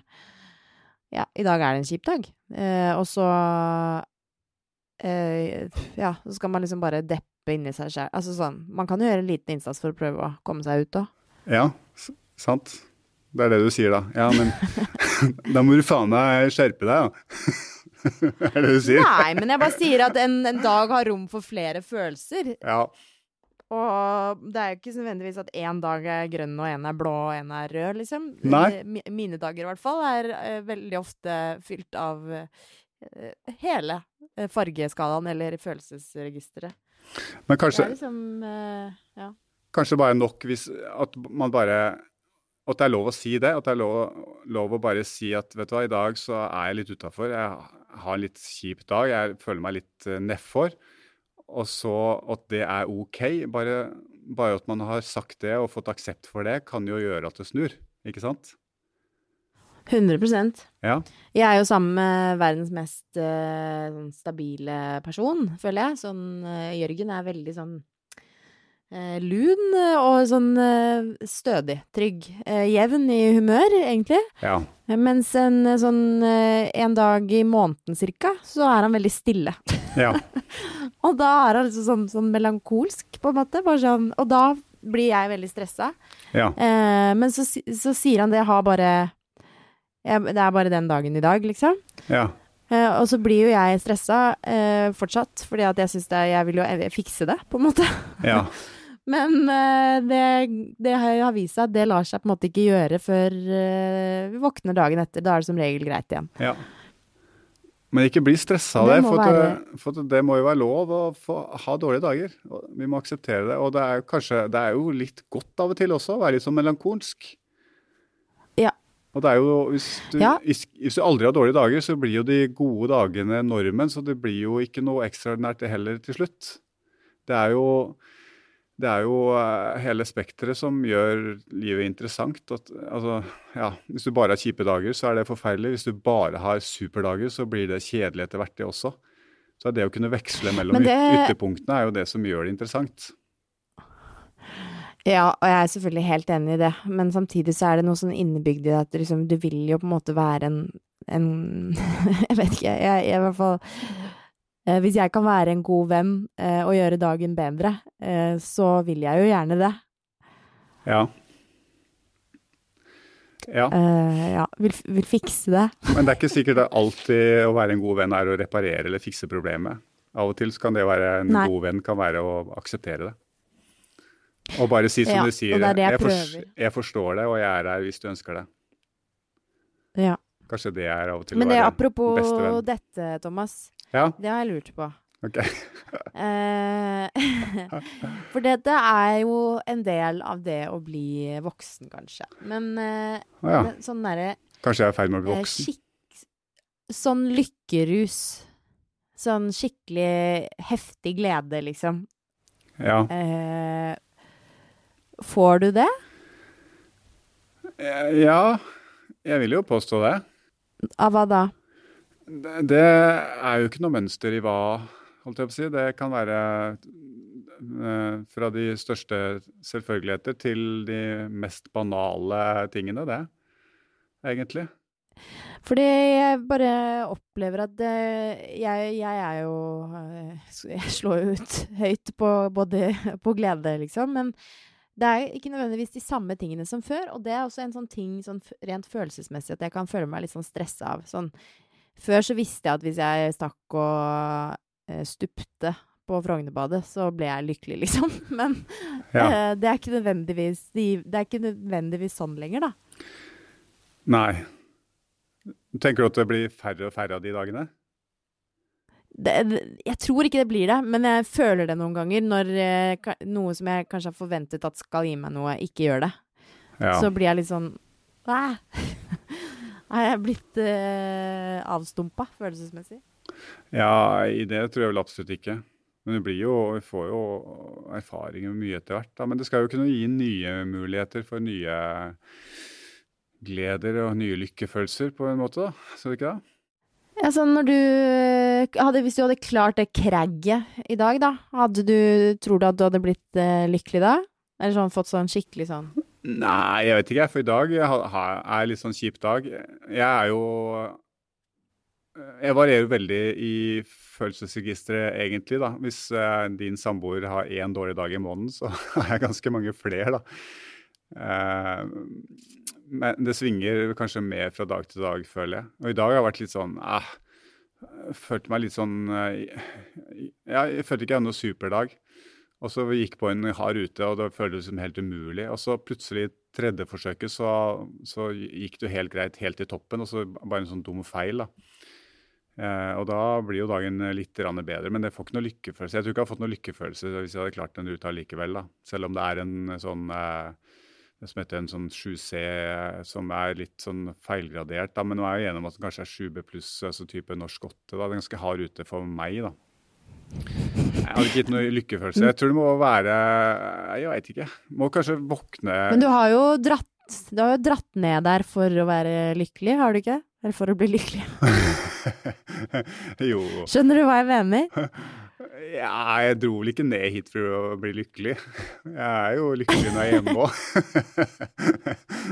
Speaker 1: Ja, i dag er det en kjip dag. Eh, og så Ja, så skal man liksom bare deppe inni seg sjæl. Altså sånn Man kan jo gjøre en liten innsats for å prøve å komme seg ut òg.
Speaker 2: Ja, sant. Det er det du sier, da. Ja, men da må du faen meg skjerpe deg, da. er det du sier?
Speaker 1: Nei, men jeg bare sier at en, en dag har rom for flere følelser.
Speaker 2: Ja.
Speaker 1: Og det er jo ikke nødvendigvis at én dag er grønn, og én er blå, og én er rød, liksom.
Speaker 2: Nei.
Speaker 1: Eh, Mine dager, i hvert fall, er eh, veldig ofte fylt av eh, hele fargeskalaen eller følelsesregisteret.
Speaker 2: Men kanskje,
Speaker 1: liksom Ja.
Speaker 2: kanskje bare nok hvis at man bare At det er lov å si det. At det er lov, lov å bare si at vet du hva, i dag så er jeg litt utafor. Jeg har en litt kjip dag. Jeg føler meg litt uh, nedfor. Og så at det er OK. Bare, bare at man har sagt det og fått aksept for det, kan jo gjøre at det snur. Ikke sant?
Speaker 1: 100%
Speaker 2: Ja.
Speaker 1: Jeg er jo sammen med verdens mest eh, sånn stabile person, føler jeg. Sånn uh, Jørgen er veldig sånn eh, lun eh, og sånn eh, stødig, trygg. Eh, jevn i humør, egentlig.
Speaker 2: ja.
Speaker 1: Mens en eh, sånn eh, en dag i måneden cirka, så er han veldig stille.
Speaker 2: ja.
Speaker 1: Og da er han liksom sånn, sånn melankolsk, på en måte. Bare sånn, og da blir jeg veldig stressa.
Speaker 2: ja.
Speaker 1: Eh, men så, så sier han det, jeg har bare jeg, Det er bare den dagen i dag, liksom.
Speaker 2: ja.
Speaker 1: Eh, og så blir jo jeg stressa eh, fortsatt, fordi at jeg syns Jeg vil jo eh, fikse det, på en måte.
Speaker 2: ja.
Speaker 1: Men eh, det, det har vist seg at det lar seg på en måte ikke gjøre før eh, vi våkner dagen etter. Da er det som regel greit igjen.
Speaker 2: Ja. Men ikke bli stressa av
Speaker 1: Det
Speaker 2: for,
Speaker 1: være-
Speaker 2: det- for det må jo være lov å få ha dårlige dager. Vi må akseptere det. Og det er kanskje Det er jo litt godt av og til også å være litt sånn melankolsk.
Speaker 1: Ja.
Speaker 2: Og det er jo hvis du,
Speaker 1: Ja.
Speaker 2: hvis, hvis du aldri har dårlige dager, så blir jo de gode dagene normen, så det blir jo ikke noe ekstraordinært det heller til slutt. Det er jo det er jo eh, hele spekteret som gjør livet interessant. At, altså, ja, hvis du bare har kjipe dager, så er det forferdelig. Hvis du bare har superdager, så blir det kjedelig etter hvert, det også. Så det å kunne veksle mellom
Speaker 1: det-
Speaker 2: ytterpunktene er jo det som gjør det interessant.
Speaker 1: Ja, og jeg er selvfølgelig helt enig i det, men samtidig så er det noe sånn innebygd i det at liksom, du vil jo på en måte være en, en Jeg vet ikke, jeg, jeg i hvert fall Hvis jeg kan være en god venn eh, og gjøre dagen bedre, eh, så vil jeg jo gjerne det.
Speaker 2: Ja. Ja,
Speaker 1: Eh, ja, vil, vil fikse det.
Speaker 2: Men det er ikke sikkert at alltid å være en god venn er å reparere eller fikse problemet. Av og til kan det være en
Speaker 1: Nei.
Speaker 2: god venn kan være å akseptere det. Og bare si som
Speaker 1: Ja,
Speaker 2: du sier,
Speaker 1: det det jeg
Speaker 2: jeg, fors- jeg forstår det, og jeg er her hvis du ønsker det.
Speaker 1: Ja.
Speaker 2: Kanskje det er av og til
Speaker 1: Men
Speaker 2: å
Speaker 1: det
Speaker 2: være
Speaker 1: apropos
Speaker 2: beste venn.
Speaker 1: dette, Thomas.
Speaker 2: Ja,
Speaker 1: Det har jeg lurt på.
Speaker 2: ok.
Speaker 1: Eh, for dette er jo en del av det å bli voksen, kanskje. Men, eh,
Speaker 2: ja.
Speaker 1: men sånn derre
Speaker 2: Kanskje jeg er i ferd med å bli
Speaker 1: eh,
Speaker 2: voksen.
Speaker 1: skikk... Sånn lykkerus. Sånn skikkelig heftig glede, liksom.
Speaker 2: Ja.
Speaker 1: Eh, får du det?
Speaker 2: Ja, jeg vil jo påstå det.
Speaker 1: Av hva da?
Speaker 2: Det er jo ikke noe mønster i hva holdt jeg på å si. Det kan være eh, fra de største selvfølgeligheter til de mest banale tingene, det. Egentlig.
Speaker 1: Fordi jeg bare opplever at eh, jeg, jeg er jo eh, Jeg slår jo ut høyt på både på glede, liksom. Men det er ikke nødvendigvis de samme tingene som før. Og det er også en sånn ting sånn rent følelsesmessig at jeg kan føle meg litt sånn stressa av. Sånn Før så visste jeg at hvis jeg stakk og eh, stupte på Frognerbadet, så ble jeg lykkelig, liksom. Men
Speaker 2: Ja.
Speaker 1: eh, det, er ikke nødvendigvis, det er ikke nødvendigvis sånn lenger, da.
Speaker 2: Nei. Tenker du at det blir færre og færre av de dagene?
Speaker 1: det, jeg tror ikke det blir det, men jeg føler det noen ganger når eh, noe som jeg kanskje har forventet at skal gi meg noe, ikke gjør det.
Speaker 2: Ja.
Speaker 1: Så blir jeg litt sånn Æ! Er jeg blitt eh, avstumpa følelsesmessig?
Speaker 2: Ja, i det tror jeg vel absolutt ikke. Men jo, vi får jo erfaringer med mye etter hvert. Da. Men det skal jo kunne gi nye muligheter for nye gleder og nye lykkefølelser på en måte, da. Skal det ikke det?
Speaker 1: Ja, sånn når du eh, hadde, Hvis du hadde klart det kragget i dag, da, hadde du, tror du at du hadde blitt eh, lykkelig da? Eller sånn fått sånn skikkelig sånn
Speaker 2: Nei, jeg vet ikke. For i dag er litt sånn kjip dag. Jeg er jo Jeg varierer veldig i følelsesregisteret, egentlig, da. Hvis eh, din samboer har én dårlig dag i måneden, så har jeg ganske mange flere, da. Eh, men det svinger kanskje mer fra dag til dag, føler jeg. Og i dag har jeg vært litt sånn eh, Følte meg litt sånn eh, Ja, jeg følte ikke jeg hadde noe superdag. Og så vi gikk på en hard rute, og det føltes som helt umulig. Og så plutselig, tredje forsøket, så, så gikk det helt greit helt til toppen, og så bare en sånn dum feil, da. Eh, og da blir jo dagen litt bedre, men det får ikke noe lykkefølelse. Jeg tror ikke jeg hadde fått noe lykkefølelse hvis jeg hadde klart den ruta likevel, da. Selv om det er en sånn eh, som heter en sånn 7C som er litt sånn feilgradert, da. Men nå er jeg enig om at den kanskje er 7B pluss, altså type norsk 8. da. Det er ganske hard rute for meg, da. Jeg hadde ikke gitt noe lykkefølelse. Jeg tror det må være Jeg veit ikke. Må kanskje våkne
Speaker 1: Men du har jo dratt Du har jo dratt ned der for å være lykkelig, har du ikke? Eller for å bli lykkelig.
Speaker 2: jo.
Speaker 1: Skjønner du hva jeg mener?
Speaker 2: Ja, jeg dro vel ikke ned hit for å bli lykkelig. Jeg er jo lykkelig når jeg er hjemme òg.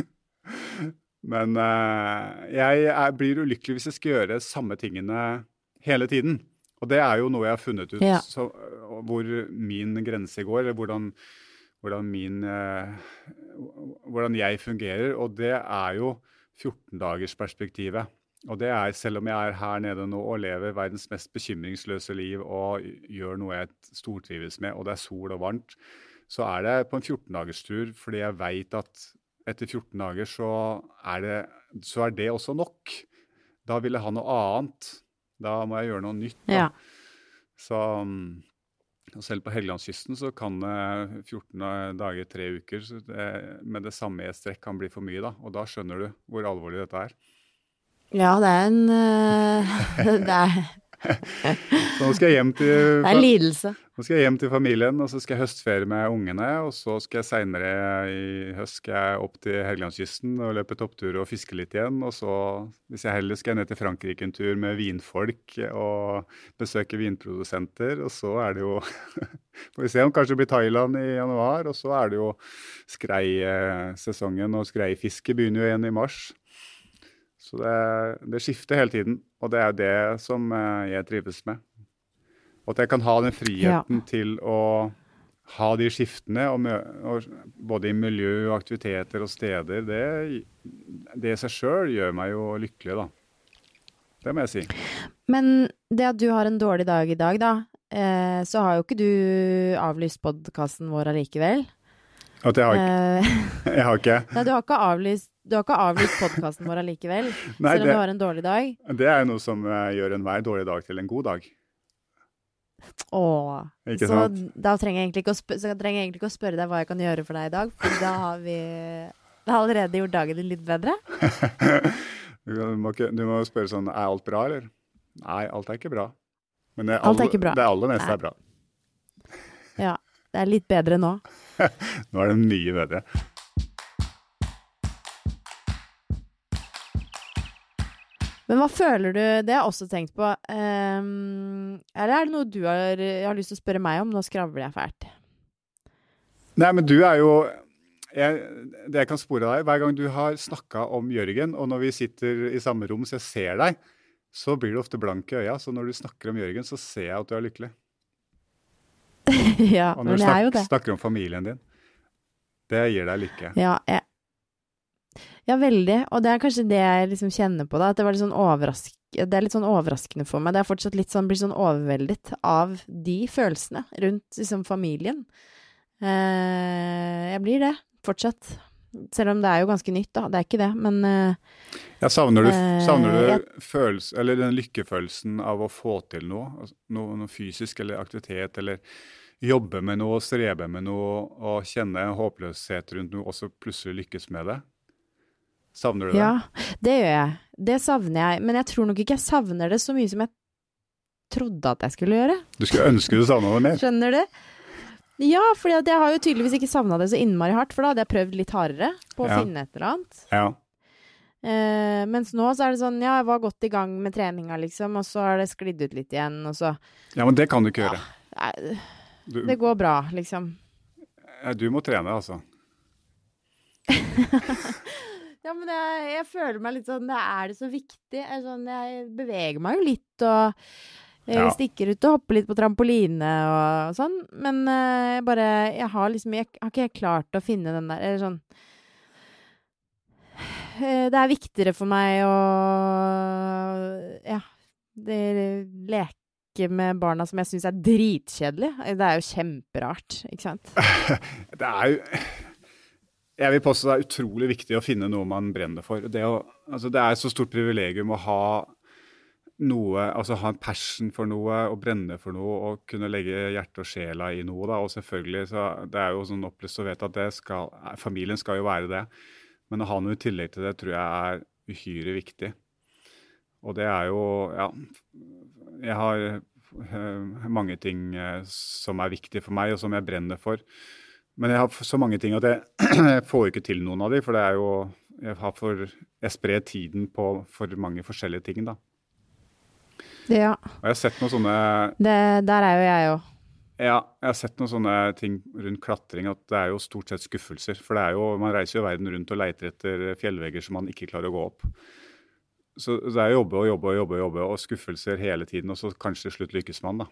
Speaker 2: Men eh, jeg er, blir ulykkelig hvis jeg skal gjøre samme tingene hele tiden. Og det er jo noe jeg har funnet ut
Speaker 1: Ja.
Speaker 2: så, hvor min grense går, eller hvordan, hvordan min eh, Hvordan jeg fungerer. Og det er jo 14-dagersperspektivet. Og det er, selv om jeg er her nede nå og lever verdens mest bekymringsløse liv og gjør noe jeg stortrives med, og det er sol og varmt, så er det på en 14-dagerstur fordi jeg veit at etter 14 dager så er, det, så er det også nok. Da vil jeg ha noe annet. Da må jeg gjøre noe nytt.
Speaker 1: Ja.
Speaker 2: Så mm, selv på Helgelandskysten så kan 14 dager, tre uker, så det, med det samme i et strekk kan bli for mye. da, Og da skjønner du hvor alvorlig dette er.
Speaker 1: Ja, det er en øh, det, er,
Speaker 2: Så nå skal jeg hjem til,
Speaker 1: det er en lidelse.
Speaker 2: Nå skal jeg hjem til familien, og så skal jeg høstferie med ungene. Og så skal jeg seinere i høst skal jeg opp til Helgelandskysten og løpe topptur og fiske litt igjen. Og så, hvis jeg heller, skal jeg ned til Frankrike en tur med vinfolk og besøke vinprodusenter. Og så er det jo Får vi se om kanskje det blir Thailand i januar. Og så er det jo skreisesongen, og skreifiske begynner jo igjen i mars. Så det, det skifter hele tiden, og det er det som eh, jeg trives med. Og at jeg kan ha den friheten til å ha de skiftene, og, og både i miljø, og aktiviteter og steder, det, det i seg sjøl gjør meg jo lykkelig, da. Det må jeg si.
Speaker 1: Men det at du har en dårlig dag i dag, da, eh, så har jo ikke du avlyst podkasten vår allikevel.
Speaker 2: At jeg har, ikke-
Speaker 1: Eh,
Speaker 2: jeg har ikke
Speaker 1: nei, du har ikke avlyst, du har ikke avlyst podkasten vår allikevel, selv om
Speaker 2: det,
Speaker 1: du har en dårlig dag.
Speaker 2: det er jo noe som eh, gjør enhver dårlig dag til en god dag.
Speaker 1: Åh.
Speaker 2: Ikke
Speaker 1: så
Speaker 2: sant?
Speaker 1: da trenger jeg, egentlig ikke å spør, så jeg egentlig ikke å spørre deg hva jeg kan gjøre for deg i dag, for da har vi da har allerede gjort dagen din litt bedre.
Speaker 2: Du må, ikke, du må spørre sånn Er alt bra, eller? Nei, alt er ikke bra. Men det,
Speaker 1: Alt er ikke bra.
Speaker 2: det aller meste
Speaker 1: Nei.
Speaker 2: er bra.
Speaker 1: Ja, det er litt bedre nå.
Speaker 2: Nå er det mye bedre.
Speaker 1: Men hva føler du Det har jeg også tenkt på. Um, eller er det noe du har, har lyst til å spørre meg om? Nå skravler jeg fælt.
Speaker 2: Nei, men du er jo jeg, Det jeg kan spore deg, hver gang du har snakka om Jørgen, og når vi sitter i samme rom så jeg ser deg, så blir du ofte blank i øya. Så når du snakker om Jørgen, så ser jeg at du er lykkelig.
Speaker 1: ja,
Speaker 2: og når du snak, snakker om familien din, det gir deg lykke.
Speaker 1: Ja, jeg, ja, veldig. Og det er kanskje det jeg liksom kjenner på, da. At det, var litt sånn overrask... det er litt sånn overraskende for meg. Det er fortsatt litt sånn, blir sånn overveldet av de følelsene rundt liksom familien. Eh, jeg blir det, fortsatt. Selv om det er jo ganske nytt, da. Det er ikke det, men eh,
Speaker 2: ja, Savner du, eh, savner du jeg, følelse, eller den lykkefølelsen av å få til noe? Altså, noe? Noe fysisk eller aktivitet, eller jobbe med noe, strebe med noe og kjenne håpløshet rundt noe, og så plutselig lykkes med det? Savner du det?
Speaker 1: Ja, det gjør jeg. Det savner jeg. Men jeg tror nok ikke jeg savner det så mye som jeg trodde at jeg skulle gjøre.
Speaker 2: Du skulle ønske du savna det mer?
Speaker 1: Skjønner du? Ja, for jeg har jo tydeligvis ikke savna det så innmari hardt, for da hadde jeg prøvd litt hardere på å ja. finne et eller annet.
Speaker 2: Ja.
Speaker 1: Eh, mens nå så er det sånn, ja, jeg var godt i gang med treninga, liksom, og så har det sklidd ut litt igjen, og så
Speaker 2: Ja, men det kan du ikke gjøre.
Speaker 1: Ja, du, det går bra, liksom.
Speaker 2: Du må trene, altså.
Speaker 1: Ja, men jeg, jeg, føler meg litt sånn det Er det så viktig? Jeg, sånn, jeg beveger meg jo litt og ja. stikker ut og hopper litt på trampoline og sånn. Men uh, jeg bare Jeg har liksom Jeg har ikke klart å finne den der Eller sånn uh, Det er viktigere for meg å Ja. Det leke med barna som jeg syns er dritkjedelig. Det er jo kjemperart, ikke sant?
Speaker 2: det er jo jeg vil påstå det er utrolig viktig å finne noe man brenner for. Det, å, altså det er et så stort privilegium å ha noe, altså ha en passion for noe og brenne for noe og kunne legge hjertet og sjela i noe. Da. Og selvfølgelig, så Det er jo sånn opplyst å vite at skal, familien skal jo være det. Men å ha noe i tillegg til det tror jeg er uhyre viktig. Og det er jo Ja. Jeg har uh, mange ting uh, som er viktige for meg, og som jeg brenner for. Men jeg har så mange ting at jeg, jeg får ikke til noen av dem, For det er jo Jeg, har for, jeg sprer tiden på for mange forskjellige ting, da.
Speaker 1: Ja.
Speaker 2: Og jeg har sett noen sånne
Speaker 1: det, Der er jo jeg òg.
Speaker 2: Ja, jeg har sett noen sånne ting rundt klatring at det er jo stort sett skuffelser. For det er jo, man reiser jo verden rundt og leiter etter fjellvegger som man ikke klarer å gå opp. Så det er jobbe og jobbe og jobbe, og jobbe, og skuffelser hele tiden, og så kanskje til slutt lykkes man, da.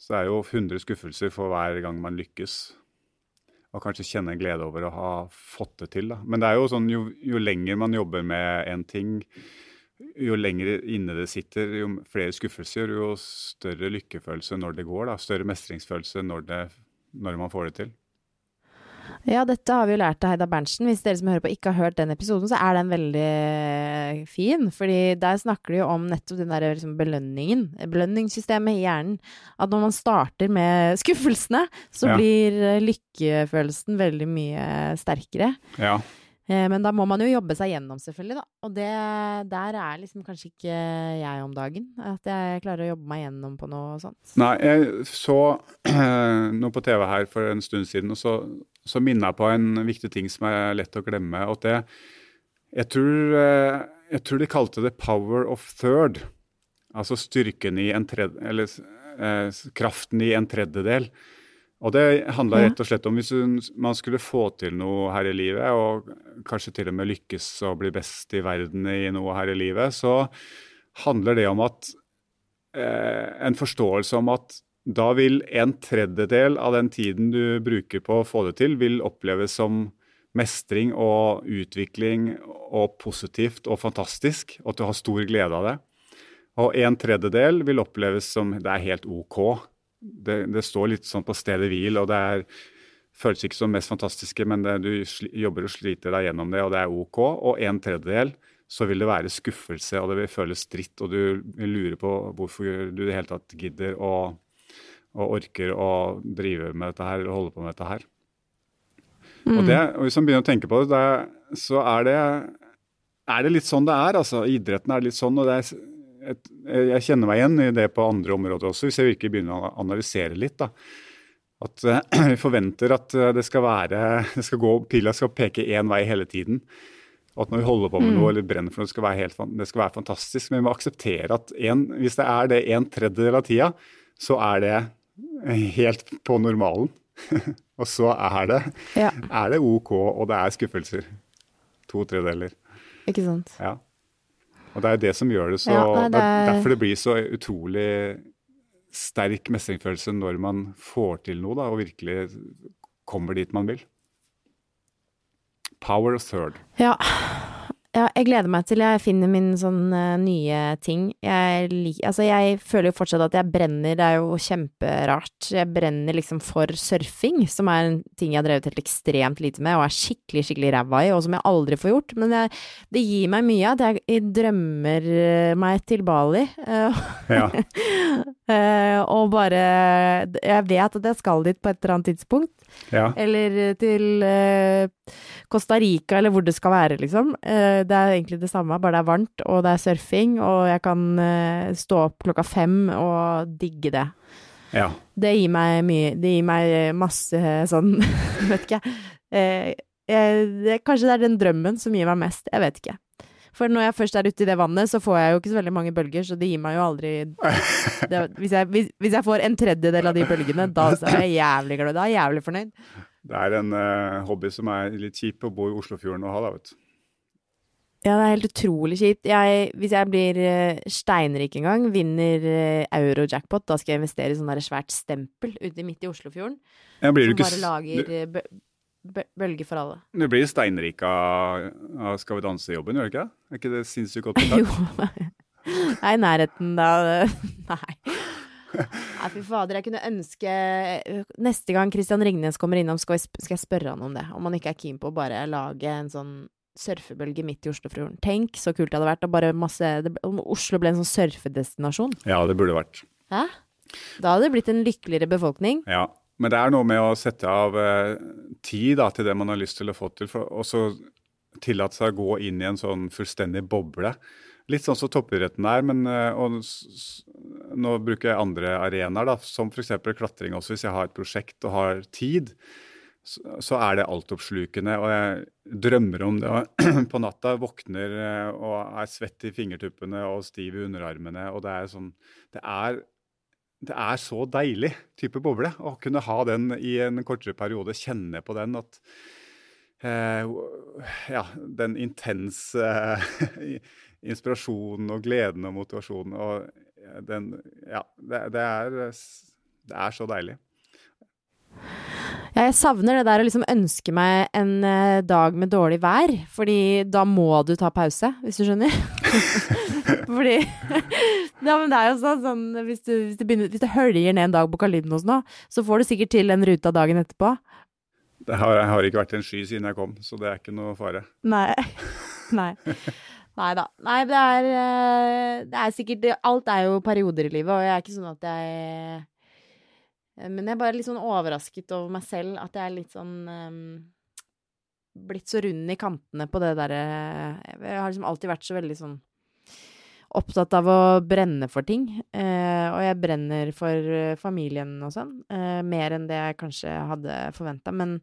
Speaker 2: Så det er jo 100 skuffelser for hver gang man lykkes og kanskje kjenne en glede over å ha fått det til. Da. Men det er jo sånn, jo, jo lenger man jobber med en ting, jo lenger inne det sitter, jo flere skuffelser, jo større lykkefølelse når det går. Da. Større mestringsfølelse når, det, når man får det til.
Speaker 1: Ja, dette har vi jo lært av Heida Berntsen. Hvis dere som hører på ikke har hørt den episoden, så er den veldig fin. Fordi der snakker de jo om nettopp den der liksom belønningen, belønningssystemet i hjernen. At når man starter med skuffelsene, så ja. blir lykkefølelsen veldig mye sterkere.
Speaker 2: Ja.
Speaker 1: Eh, men da må man jo jobbe seg gjennom, selvfølgelig, da. Og det, der er liksom kanskje ikke jeg om dagen. At jeg klarer å jobbe meg gjennom på noe sånt.
Speaker 2: Nei, jeg så noe på TV her for en stund siden, og så, så minna jeg på en viktig ting som er lett å glemme. Og det, jeg tror, eh, jeg tror de kalte det 'power of third'. Altså styrken i en tredje, eller eh, kraften i en tredjedel. Og det handla rett og slett om hvis man skulle få til noe her i livet, og kanskje til og med lykkes og bli best i verden i noe her i livet, så handler det om at eh, en forståelse om at da vil en tredjedel av den tiden du bruker på å få det til, vil oppleves som mestring og utvikling og positivt og fantastisk, og at du har stor glede av det. Og en tredjedel vil oppleves som det er helt OK det, det, står litt sånn på stedet hvil, og det er, føles ikke som mest fantastiske, men det, du jobber og sliter deg gjennom det, og det er OK. Og en tredjedel så vil det være skuffelse, og det vil føles dritt, og du vil lure på hvorfor du i det hele tatt gidder og, og orker å drive med dette her, eller holde på med dette her. Mm. Og, det, og Hvis man begynner å tenke på det, det så er det, er det litt sånn det er. altså. Idretten er litt sånn. og det er et, jeg kjenner meg igjen i det på andre områder også, hvis jeg virkelig begynner å analysere litt. da. At uh, vi forventer at eh, det skal være det skal gå, Pila skal peke én vei hele tiden. Og at når vi holder på med noe eller brenner for noe, det skal være, helt, det skal være fantastisk. Men vi må akseptere at en, hvis det er det en tredjedel av tida, så er det helt på normalen. og så er det,
Speaker 1: Ja,
Speaker 2: er det OK, og det er skuffelser. To tredeler.
Speaker 1: ikke sant.
Speaker 2: Ja. Og det er det som gjør det så
Speaker 1: Ja,
Speaker 2: det er
Speaker 1: det er-
Speaker 2: derfor det blir så utrolig sterk mestringsfølelse når man får til noe da, og virkelig kommer dit man vil. Power of third.
Speaker 1: Ja. Jeg gleder meg til jeg finner min sånn uh, nye ting. Jeg, altså, jeg føler jo fortsatt at jeg brenner, det er jo kjemperart. Jeg brenner liksom for surfing, som er en ting jeg har drevet helt ekstremt lite med, og er skikkelig, skikkelig ræva i, og som jeg aldri får gjort. Men jeg, det gir meg mye at jeg, jeg drømmer eh, meg til Bali. Uh,
Speaker 2: Ja.
Speaker 1: uh, og bare Jeg vet at jeg skal dit på et eller annet tidspunkt.
Speaker 2: ja.
Speaker 1: Eller til Costa Rica, eller hvor det skal være, liksom. Det er egentlig det samme, bare det er varmt, og det er surfing, og jeg kan eh, stå opp klokka fem og digge det.
Speaker 2: ja.
Speaker 1: Det gir meg mye Det gir meg masse sånn Vet ikke. Eh, jeg, det, kanskje det er den drømmen som gir meg mest. Jeg vet ikke. For når jeg først er ute i det vannet, så får jeg jo ikke så veldig mange bølger, så det gir meg jo aldri det, hvis, jeg, hvis, hvis jeg får en tredjedel av de bølgene, da er jeg jævlig glad. Da er jeg jævlig fornøyd.
Speaker 2: Det er en uh, hobby som er litt kjip å bo i Oslofjorden og ha, da, vet du.
Speaker 1: Ja, det er helt utrolig kjipt. Jeg, hvis jeg blir eh, steinrik en gang, vinner uh, euro-jackpot, da skal jeg investere i sånn svært stempel ute midt i Oslofjorden.
Speaker 2: Ja, blir
Speaker 1: Som bare lager
Speaker 2: du,
Speaker 1: eh, bø bø bølger for alle.
Speaker 2: du blir steinrik av, av Skal vi danse-jobben, gjør du ikke det? Er ikke det sinnssykt godt betalt?
Speaker 1: Jo. Det er i nærheten da. Nei. Nei, fy fader, jeg kunne ønske Neste gang Christian Ringnes kommer innom, skal jeg spørre han om det. Om han ikke er keen på å bare lage en sånn surfebølge midt i Oslofjorden. Tenk så kult det hadde vært. Og bare masse, det, Oslo ble en sånn surfedestinasjon.
Speaker 2: Ja, det burde vært.
Speaker 1: Hæ? Da hadde det blitt en lykkeligere befolkning.
Speaker 2: Ja, men det er noe med å sette av eh, tid da, til det man har lyst til å få til, for, og så tillate seg å gå inn i en sånn fullstendig boble. Litt sånn som toppidretten er, men eh, og, nå bruker jeg andre arenaer, da, som f.eks. klatring også. Hvis jeg har et prosjekt og har tid, så, er det altoppslukende. Og jeg drømmer om det. Og på natta våkner eh, og er svett i fingertuppene og stiv i underarmene. og det er sånn, det er det er så deilig type boble å kunne ha den i en kortere periode. Kjenne på den at eh, Ja, den intense eh, inspirasjonen og gleden og motivasjonen og eh, den Ja, det, det, er, det er så deilig.
Speaker 1: Ja, jeg savner det der å liksom ønske meg en eh, dag med dårlig vær, fordi da må du ta pause, hvis du skjønner. fordi Ja, men det er jo sånn, sånn hvis, du, hvis, du begynner, hvis du høljer ned en dag på Kalidnos nå, så får du sikkert til den ruta dagen etterpå.
Speaker 2: Det har, jeg har ikke vært en sky siden jeg kom, så det er ikke noe fare.
Speaker 1: Nei. Nei. Nei da. Nei, det er, eh, det er sikkert Alt er jo perioder i livet, og jeg er ikke sånn at jeg Men jeg er bare litt sånn overrasket over meg selv, at jeg er litt sånn um, Blitt så rund i kantene på det derre Jeg har liksom alltid vært så veldig sånn opptatt av å brenne for ting. eh, og jeg brenner for eh, familien og sånn. eh, mer enn det jeg kanskje hadde forventa. Men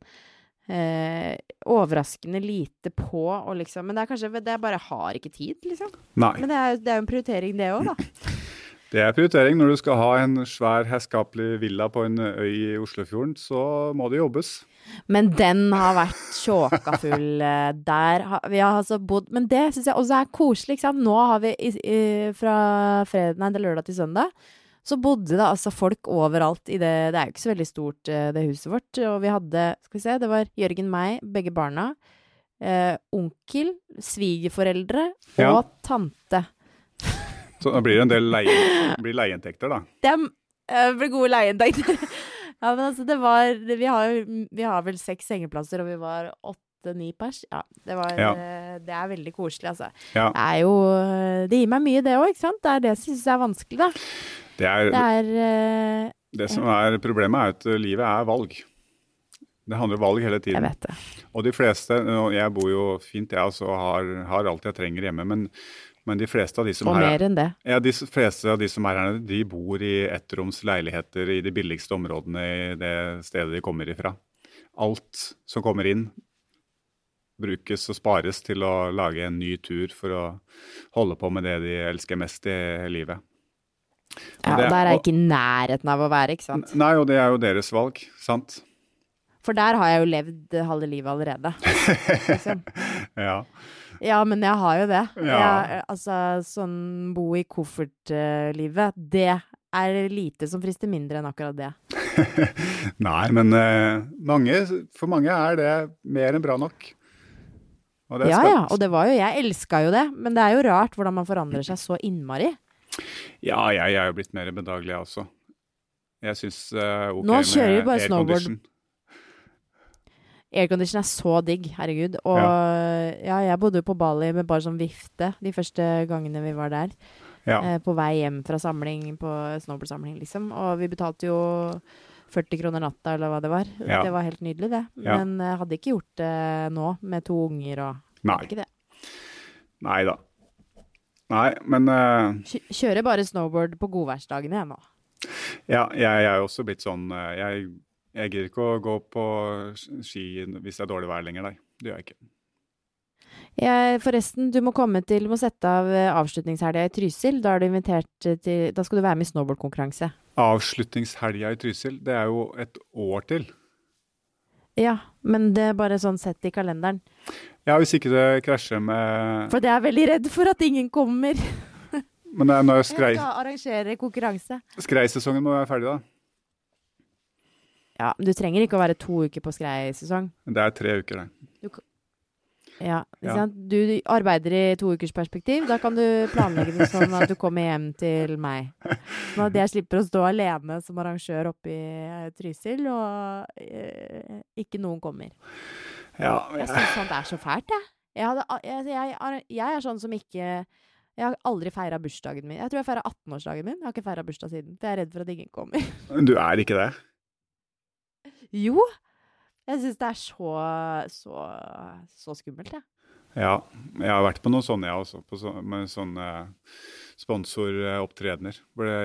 Speaker 1: eh, overraskende lite på å liksom Men det er kanskje det jeg bare har ikke tid, liksom.
Speaker 2: Nei.
Speaker 1: Men det er det er jo en prioritering, det òg, da.
Speaker 2: Det er prioritering. Når du skal ha en svær, herskapelig villa på en øy i Oslofjorden, så må det jobbes.
Speaker 1: Men den har vært sjåkafull eh, der. Vi har altså bodd Men det syns jeg også er koselig, ikke sant. Nå har vi fra fredag, nei, det lørdag til søndag. Så bodde det altså folk overalt i det Det er jo ikke så veldig stort, eh, det huset vårt. Og vi hadde, skal vi se, det var Jørgen, meg, begge barna. Eh, onkel, svigerforeldre og
Speaker 2: Ja.
Speaker 1: tante.
Speaker 2: Så da blir det en del leie, blir leieinntekter, da.
Speaker 1: Det er- blir gode leieinntekter. ja, men altså, det var Vi har, vi har vel seks sengeplasser, og vi var åtte-ni pers. Ja, det var
Speaker 2: Ja.
Speaker 1: eh, Det er veldig koselig, altså.
Speaker 2: Ja.
Speaker 1: Det er jo Det gir meg mye, det òg, ikke sant? Det er det som syns jeg er vanskelig, da.
Speaker 2: Det, er,
Speaker 1: Det er eh,
Speaker 2: det som er problemet, er at livet er valg. Det handler om valg hele tiden.
Speaker 1: Jeg vet det.
Speaker 2: Og de fleste Jeg bor jo fint, jeg ja, og har, har alt jeg trenger hjemme. Men, men de fleste av de som
Speaker 1: Og
Speaker 2: er
Speaker 1: mer.
Speaker 2: Ja, De fleste av de som er her de bor i ettroms leiligheter i de billigste områdene i det stedet de kommer ifra. Alt som kommer inn, brukes og spares til å lage en ny tur for å holde på med det de elsker mest i livet.
Speaker 1: Ja,
Speaker 2: det-
Speaker 1: der er jeg ikke i nærheten av å være, ikke sant.
Speaker 2: Nei, og det er jo deres valg, sant?
Speaker 1: For der har jeg jo levd halve livet allerede. Liksom.
Speaker 2: Ja.
Speaker 1: Ja, men jeg har jo det.
Speaker 2: Ja.
Speaker 1: Jeg, altså, sånn bo i koffert-livet, det er lite som frister mindre enn akkurat det.
Speaker 2: Nei, men uh, mange, for mange er det mer enn bra nok. Og det
Speaker 1: Ja ja, og det var jo Jeg elska jo det, men det er jo rart hvordan man forandrer seg så innmari.
Speaker 2: Ja, jeg er jo blitt mer bedagelig, jeg også. Jeg syns uh, OK
Speaker 1: Nå kjører vi bare snowboard.
Speaker 2: Aircondition.
Speaker 1: Er så digg, herregud. Og ja. jeg bodde jo på Bali med bare sånn vifte de første gangene vi var der.
Speaker 2: Ja.
Speaker 1: Eh, på vei hjem fra samling, på snowboardsamling, liksom. Og vi betalte jo 40 kroner natta, eller hva det var.
Speaker 2: Ja.
Speaker 1: Det var helt nydelig, det.
Speaker 2: Ja.
Speaker 1: Men jeg hadde ikke gjort det nå, med to unger og
Speaker 2: Nei.
Speaker 1: Ikke det.
Speaker 2: Nei da. Nei, men
Speaker 1: uh... Kjører bare snowboard på godværsdagene, jeg nå.
Speaker 2: ja, jeg er jo også blitt sånn eh, Jeg, jeg gidder ikke å gå på ski hvis det er dårlig vær lenger, nei. Det gjør jeg ikke.
Speaker 1: Jeg, forresten, du må komme til Du må sette av eh, avslutningshelga i Trysil. Da eh, til Da skal du være med i snowboardkonkurranse.
Speaker 2: Avslutningshelga i Trysil, det er jo et år til.
Speaker 1: Ja, men det er bare sånn sett i kalenderen.
Speaker 2: Ja, hvis ikke det krasjer med
Speaker 1: For jeg er veldig redd for at ingen kommer.
Speaker 2: Men det er når
Speaker 1: Jeg
Speaker 2: skrei,
Speaker 1: skal arrangere konkurranse.
Speaker 2: skreisesongen må være ferdig, da.
Speaker 1: Ja, men du trenger ikke å være to uker på skreisesong.
Speaker 2: Det er tre uker, det.
Speaker 1: Ja, sant? Du arbeider i to ukers perspektiv. Da kan du planlegge det sånn at du kommer hjem til meg. Sånn at jeg slipper å stå alene som arrangør oppe i eh, Trysil, og eh, ikke noen kommer.
Speaker 2: Ja,
Speaker 1: Jeg syns sånt er så fælt, jeg. Jeg, hadde, jeg, jeg, jeg er sånn som ikke Jeg har aldri feira bursdagen min. Jeg tror jeg feira 18-årsdagen min. Jeg har ikke feira bursdag siden, for jeg er redd for at ingen kommer.
Speaker 2: Du er ikke det?
Speaker 1: Jo! Jeg syns det er så, så, så skummelt, jeg.
Speaker 2: Ja, jeg har vært på noen sånne, jeg også. På så, med sånne sponsoropptredener.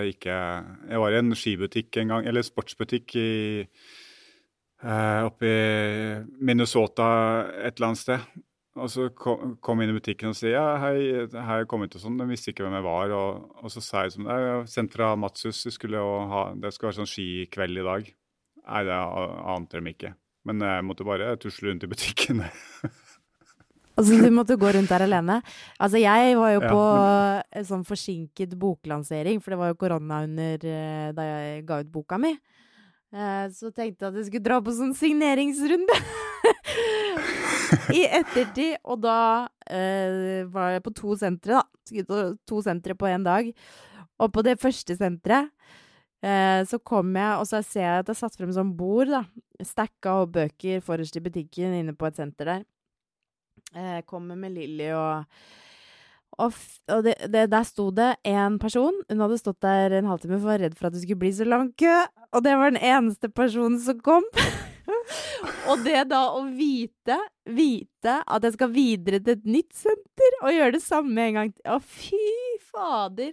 Speaker 2: Ikke Jeg var i en skibutikk en gang, eller sportsbutikk i eh, Oppe i Minnesota et eller annet sted. Og så kom, kom jeg inn i butikken og sa ja, hei, har jeg kommet og sånn. De visste ikke hvem jeg var. Og, og så sa jeg som det er sendt fra Matsus, det skulle ha, det skal være sånn skikveld i dag. Nei, det ante de ikke. Men jeg måtte bare tusle rundt i butikken.
Speaker 1: Altså, du måtte gå rundt der alene. Altså, jeg var jo
Speaker 2: Ja,
Speaker 1: på en sånn forsinket boklansering, for det var jo korona under eh, da jeg ga ut boka mi. Eh, Så tenkte jeg at jeg skulle dra på sånn signeringsrunde i ettertid. Og da eh, var jeg på to sentre, da. To sentre på én dag. Og på det første senteret så kom jeg, og så ser jeg at det er satt frem sånn bord, da. Stacka og bøker forrest i butikken inne på et senter der. Eh, kommer med Lilly og Og, og det, det, der sto det én person. Hun hadde stått der en halvtime for å være redd for at det skulle bli så lang kø. Og det var den eneste personen som kom. og det da å vite, vite at jeg skal videre til et nytt senter og gjøre det samme en gang til. Å, fy fader!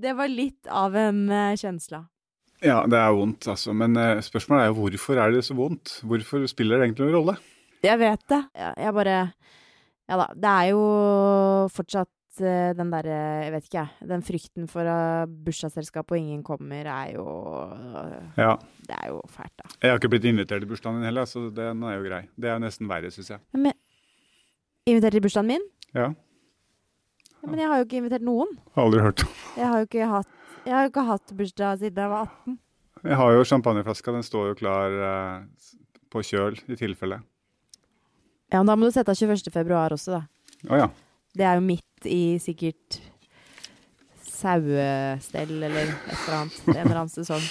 Speaker 1: Det var litt av en uh, kjensle.
Speaker 2: Ja, det er vondt, altså. Men eh, spørsmålet er jo hvorfor er det så vondt? Hvorfor spiller det egentlig noen rolle?
Speaker 1: Jeg vet det. Jeg, bare Ja da. Det er jo fortsatt eh, den derre Jeg vet ikke, jeg. Den frykten for bursdagsselskap og ingen kommer, er jo
Speaker 2: Ja.
Speaker 1: Det er jo fælt, da.
Speaker 2: Jeg har ikke blitt invitert i bursdagen din heller, så den er jo grei. Det er nesten verre, syns jeg.
Speaker 1: Men, invitert til bursdagen min?
Speaker 2: Ja.
Speaker 1: Ja, men jeg har jo ikke invitert noen.
Speaker 2: Har aldri hørt om.
Speaker 1: Jeg har jo ikke hatt, jeg har jo ikke hatt bursdag siden jeg var 18.
Speaker 2: Jeg har jo champagneflaska, den står jo klar eh, på kjøl i tilfelle.
Speaker 1: Ja, men da må du sette av 21. februar også, da.
Speaker 2: Å ja.
Speaker 1: Det er jo midt i sikkert sauestell eller et eller annet. En eller annen sesong.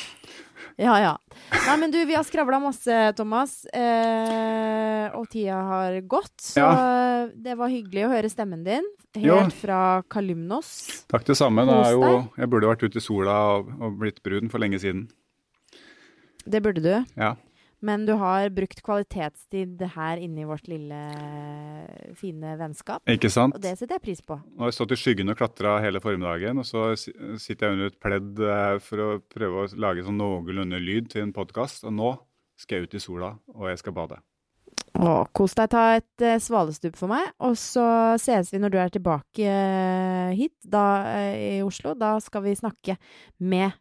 Speaker 1: Ja, ja. Nei, men du, vi har skravla masse, Thomas. Eh, og tida har gått. Så det var hyggelig å høre stemmen din. Helt
Speaker 2: Jo.
Speaker 1: fra Kalymnos.
Speaker 2: Takk det samme. Det jo, jeg burde vært ute i sola og, og blitt brun for lenge siden.
Speaker 1: Det burde du.
Speaker 2: Ja.
Speaker 1: Men du har brukt kvalitetstid her inne i vårt lille, fine vennskap.
Speaker 2: Ikke sant?
Speaker 1: Og det setter jeg pris på.
Speaker 2: Nå har jeg stått i skyggen og klatra hele formiddagen, og så sitter jeg under et pledd eh, for å prøve å lage sånn noenlunde lyd til en podkast. Og nå skal jeg ut i sola, og jeg skal bade.
Speaker 1: Å, kos deg. Ta et uh, svalestup for meg, og så ses vi når du er tilbake uh, hit da, uh, i Oslo. Da skal vi snakke med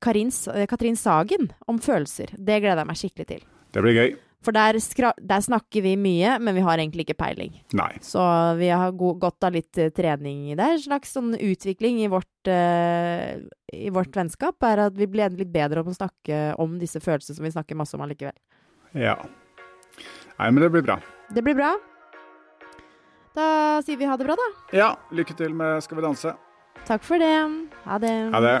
Speaker 1: Karin, eh, Katrin Sagen om følelser. Det gleder jeg meg skikkelig til.
Speaker 2: Det blir gøy.
Speaker 1: For der, der snakker vi mye, men vi har egentlig ikke peiling.
Speaker 2: Nei.
Speaker 1: Så vi har go godt av litt eh, trening i det. En slags sånn utvikling i vårt, uh, i vårt vennskap er at vi blir litt bedre om å snakke om disse følelsene som vi snakker masse om allikevel.
Speaker 2: Ja. Nei, men det blir bra.
Speaker 1: Det blir bra. Da sier vi ha det bra, da.
Speaker 2: Ja, lykke til med Skal vi danse.
Speaker 1: Takk for det. Ha det.
Speaker 2: Ha det.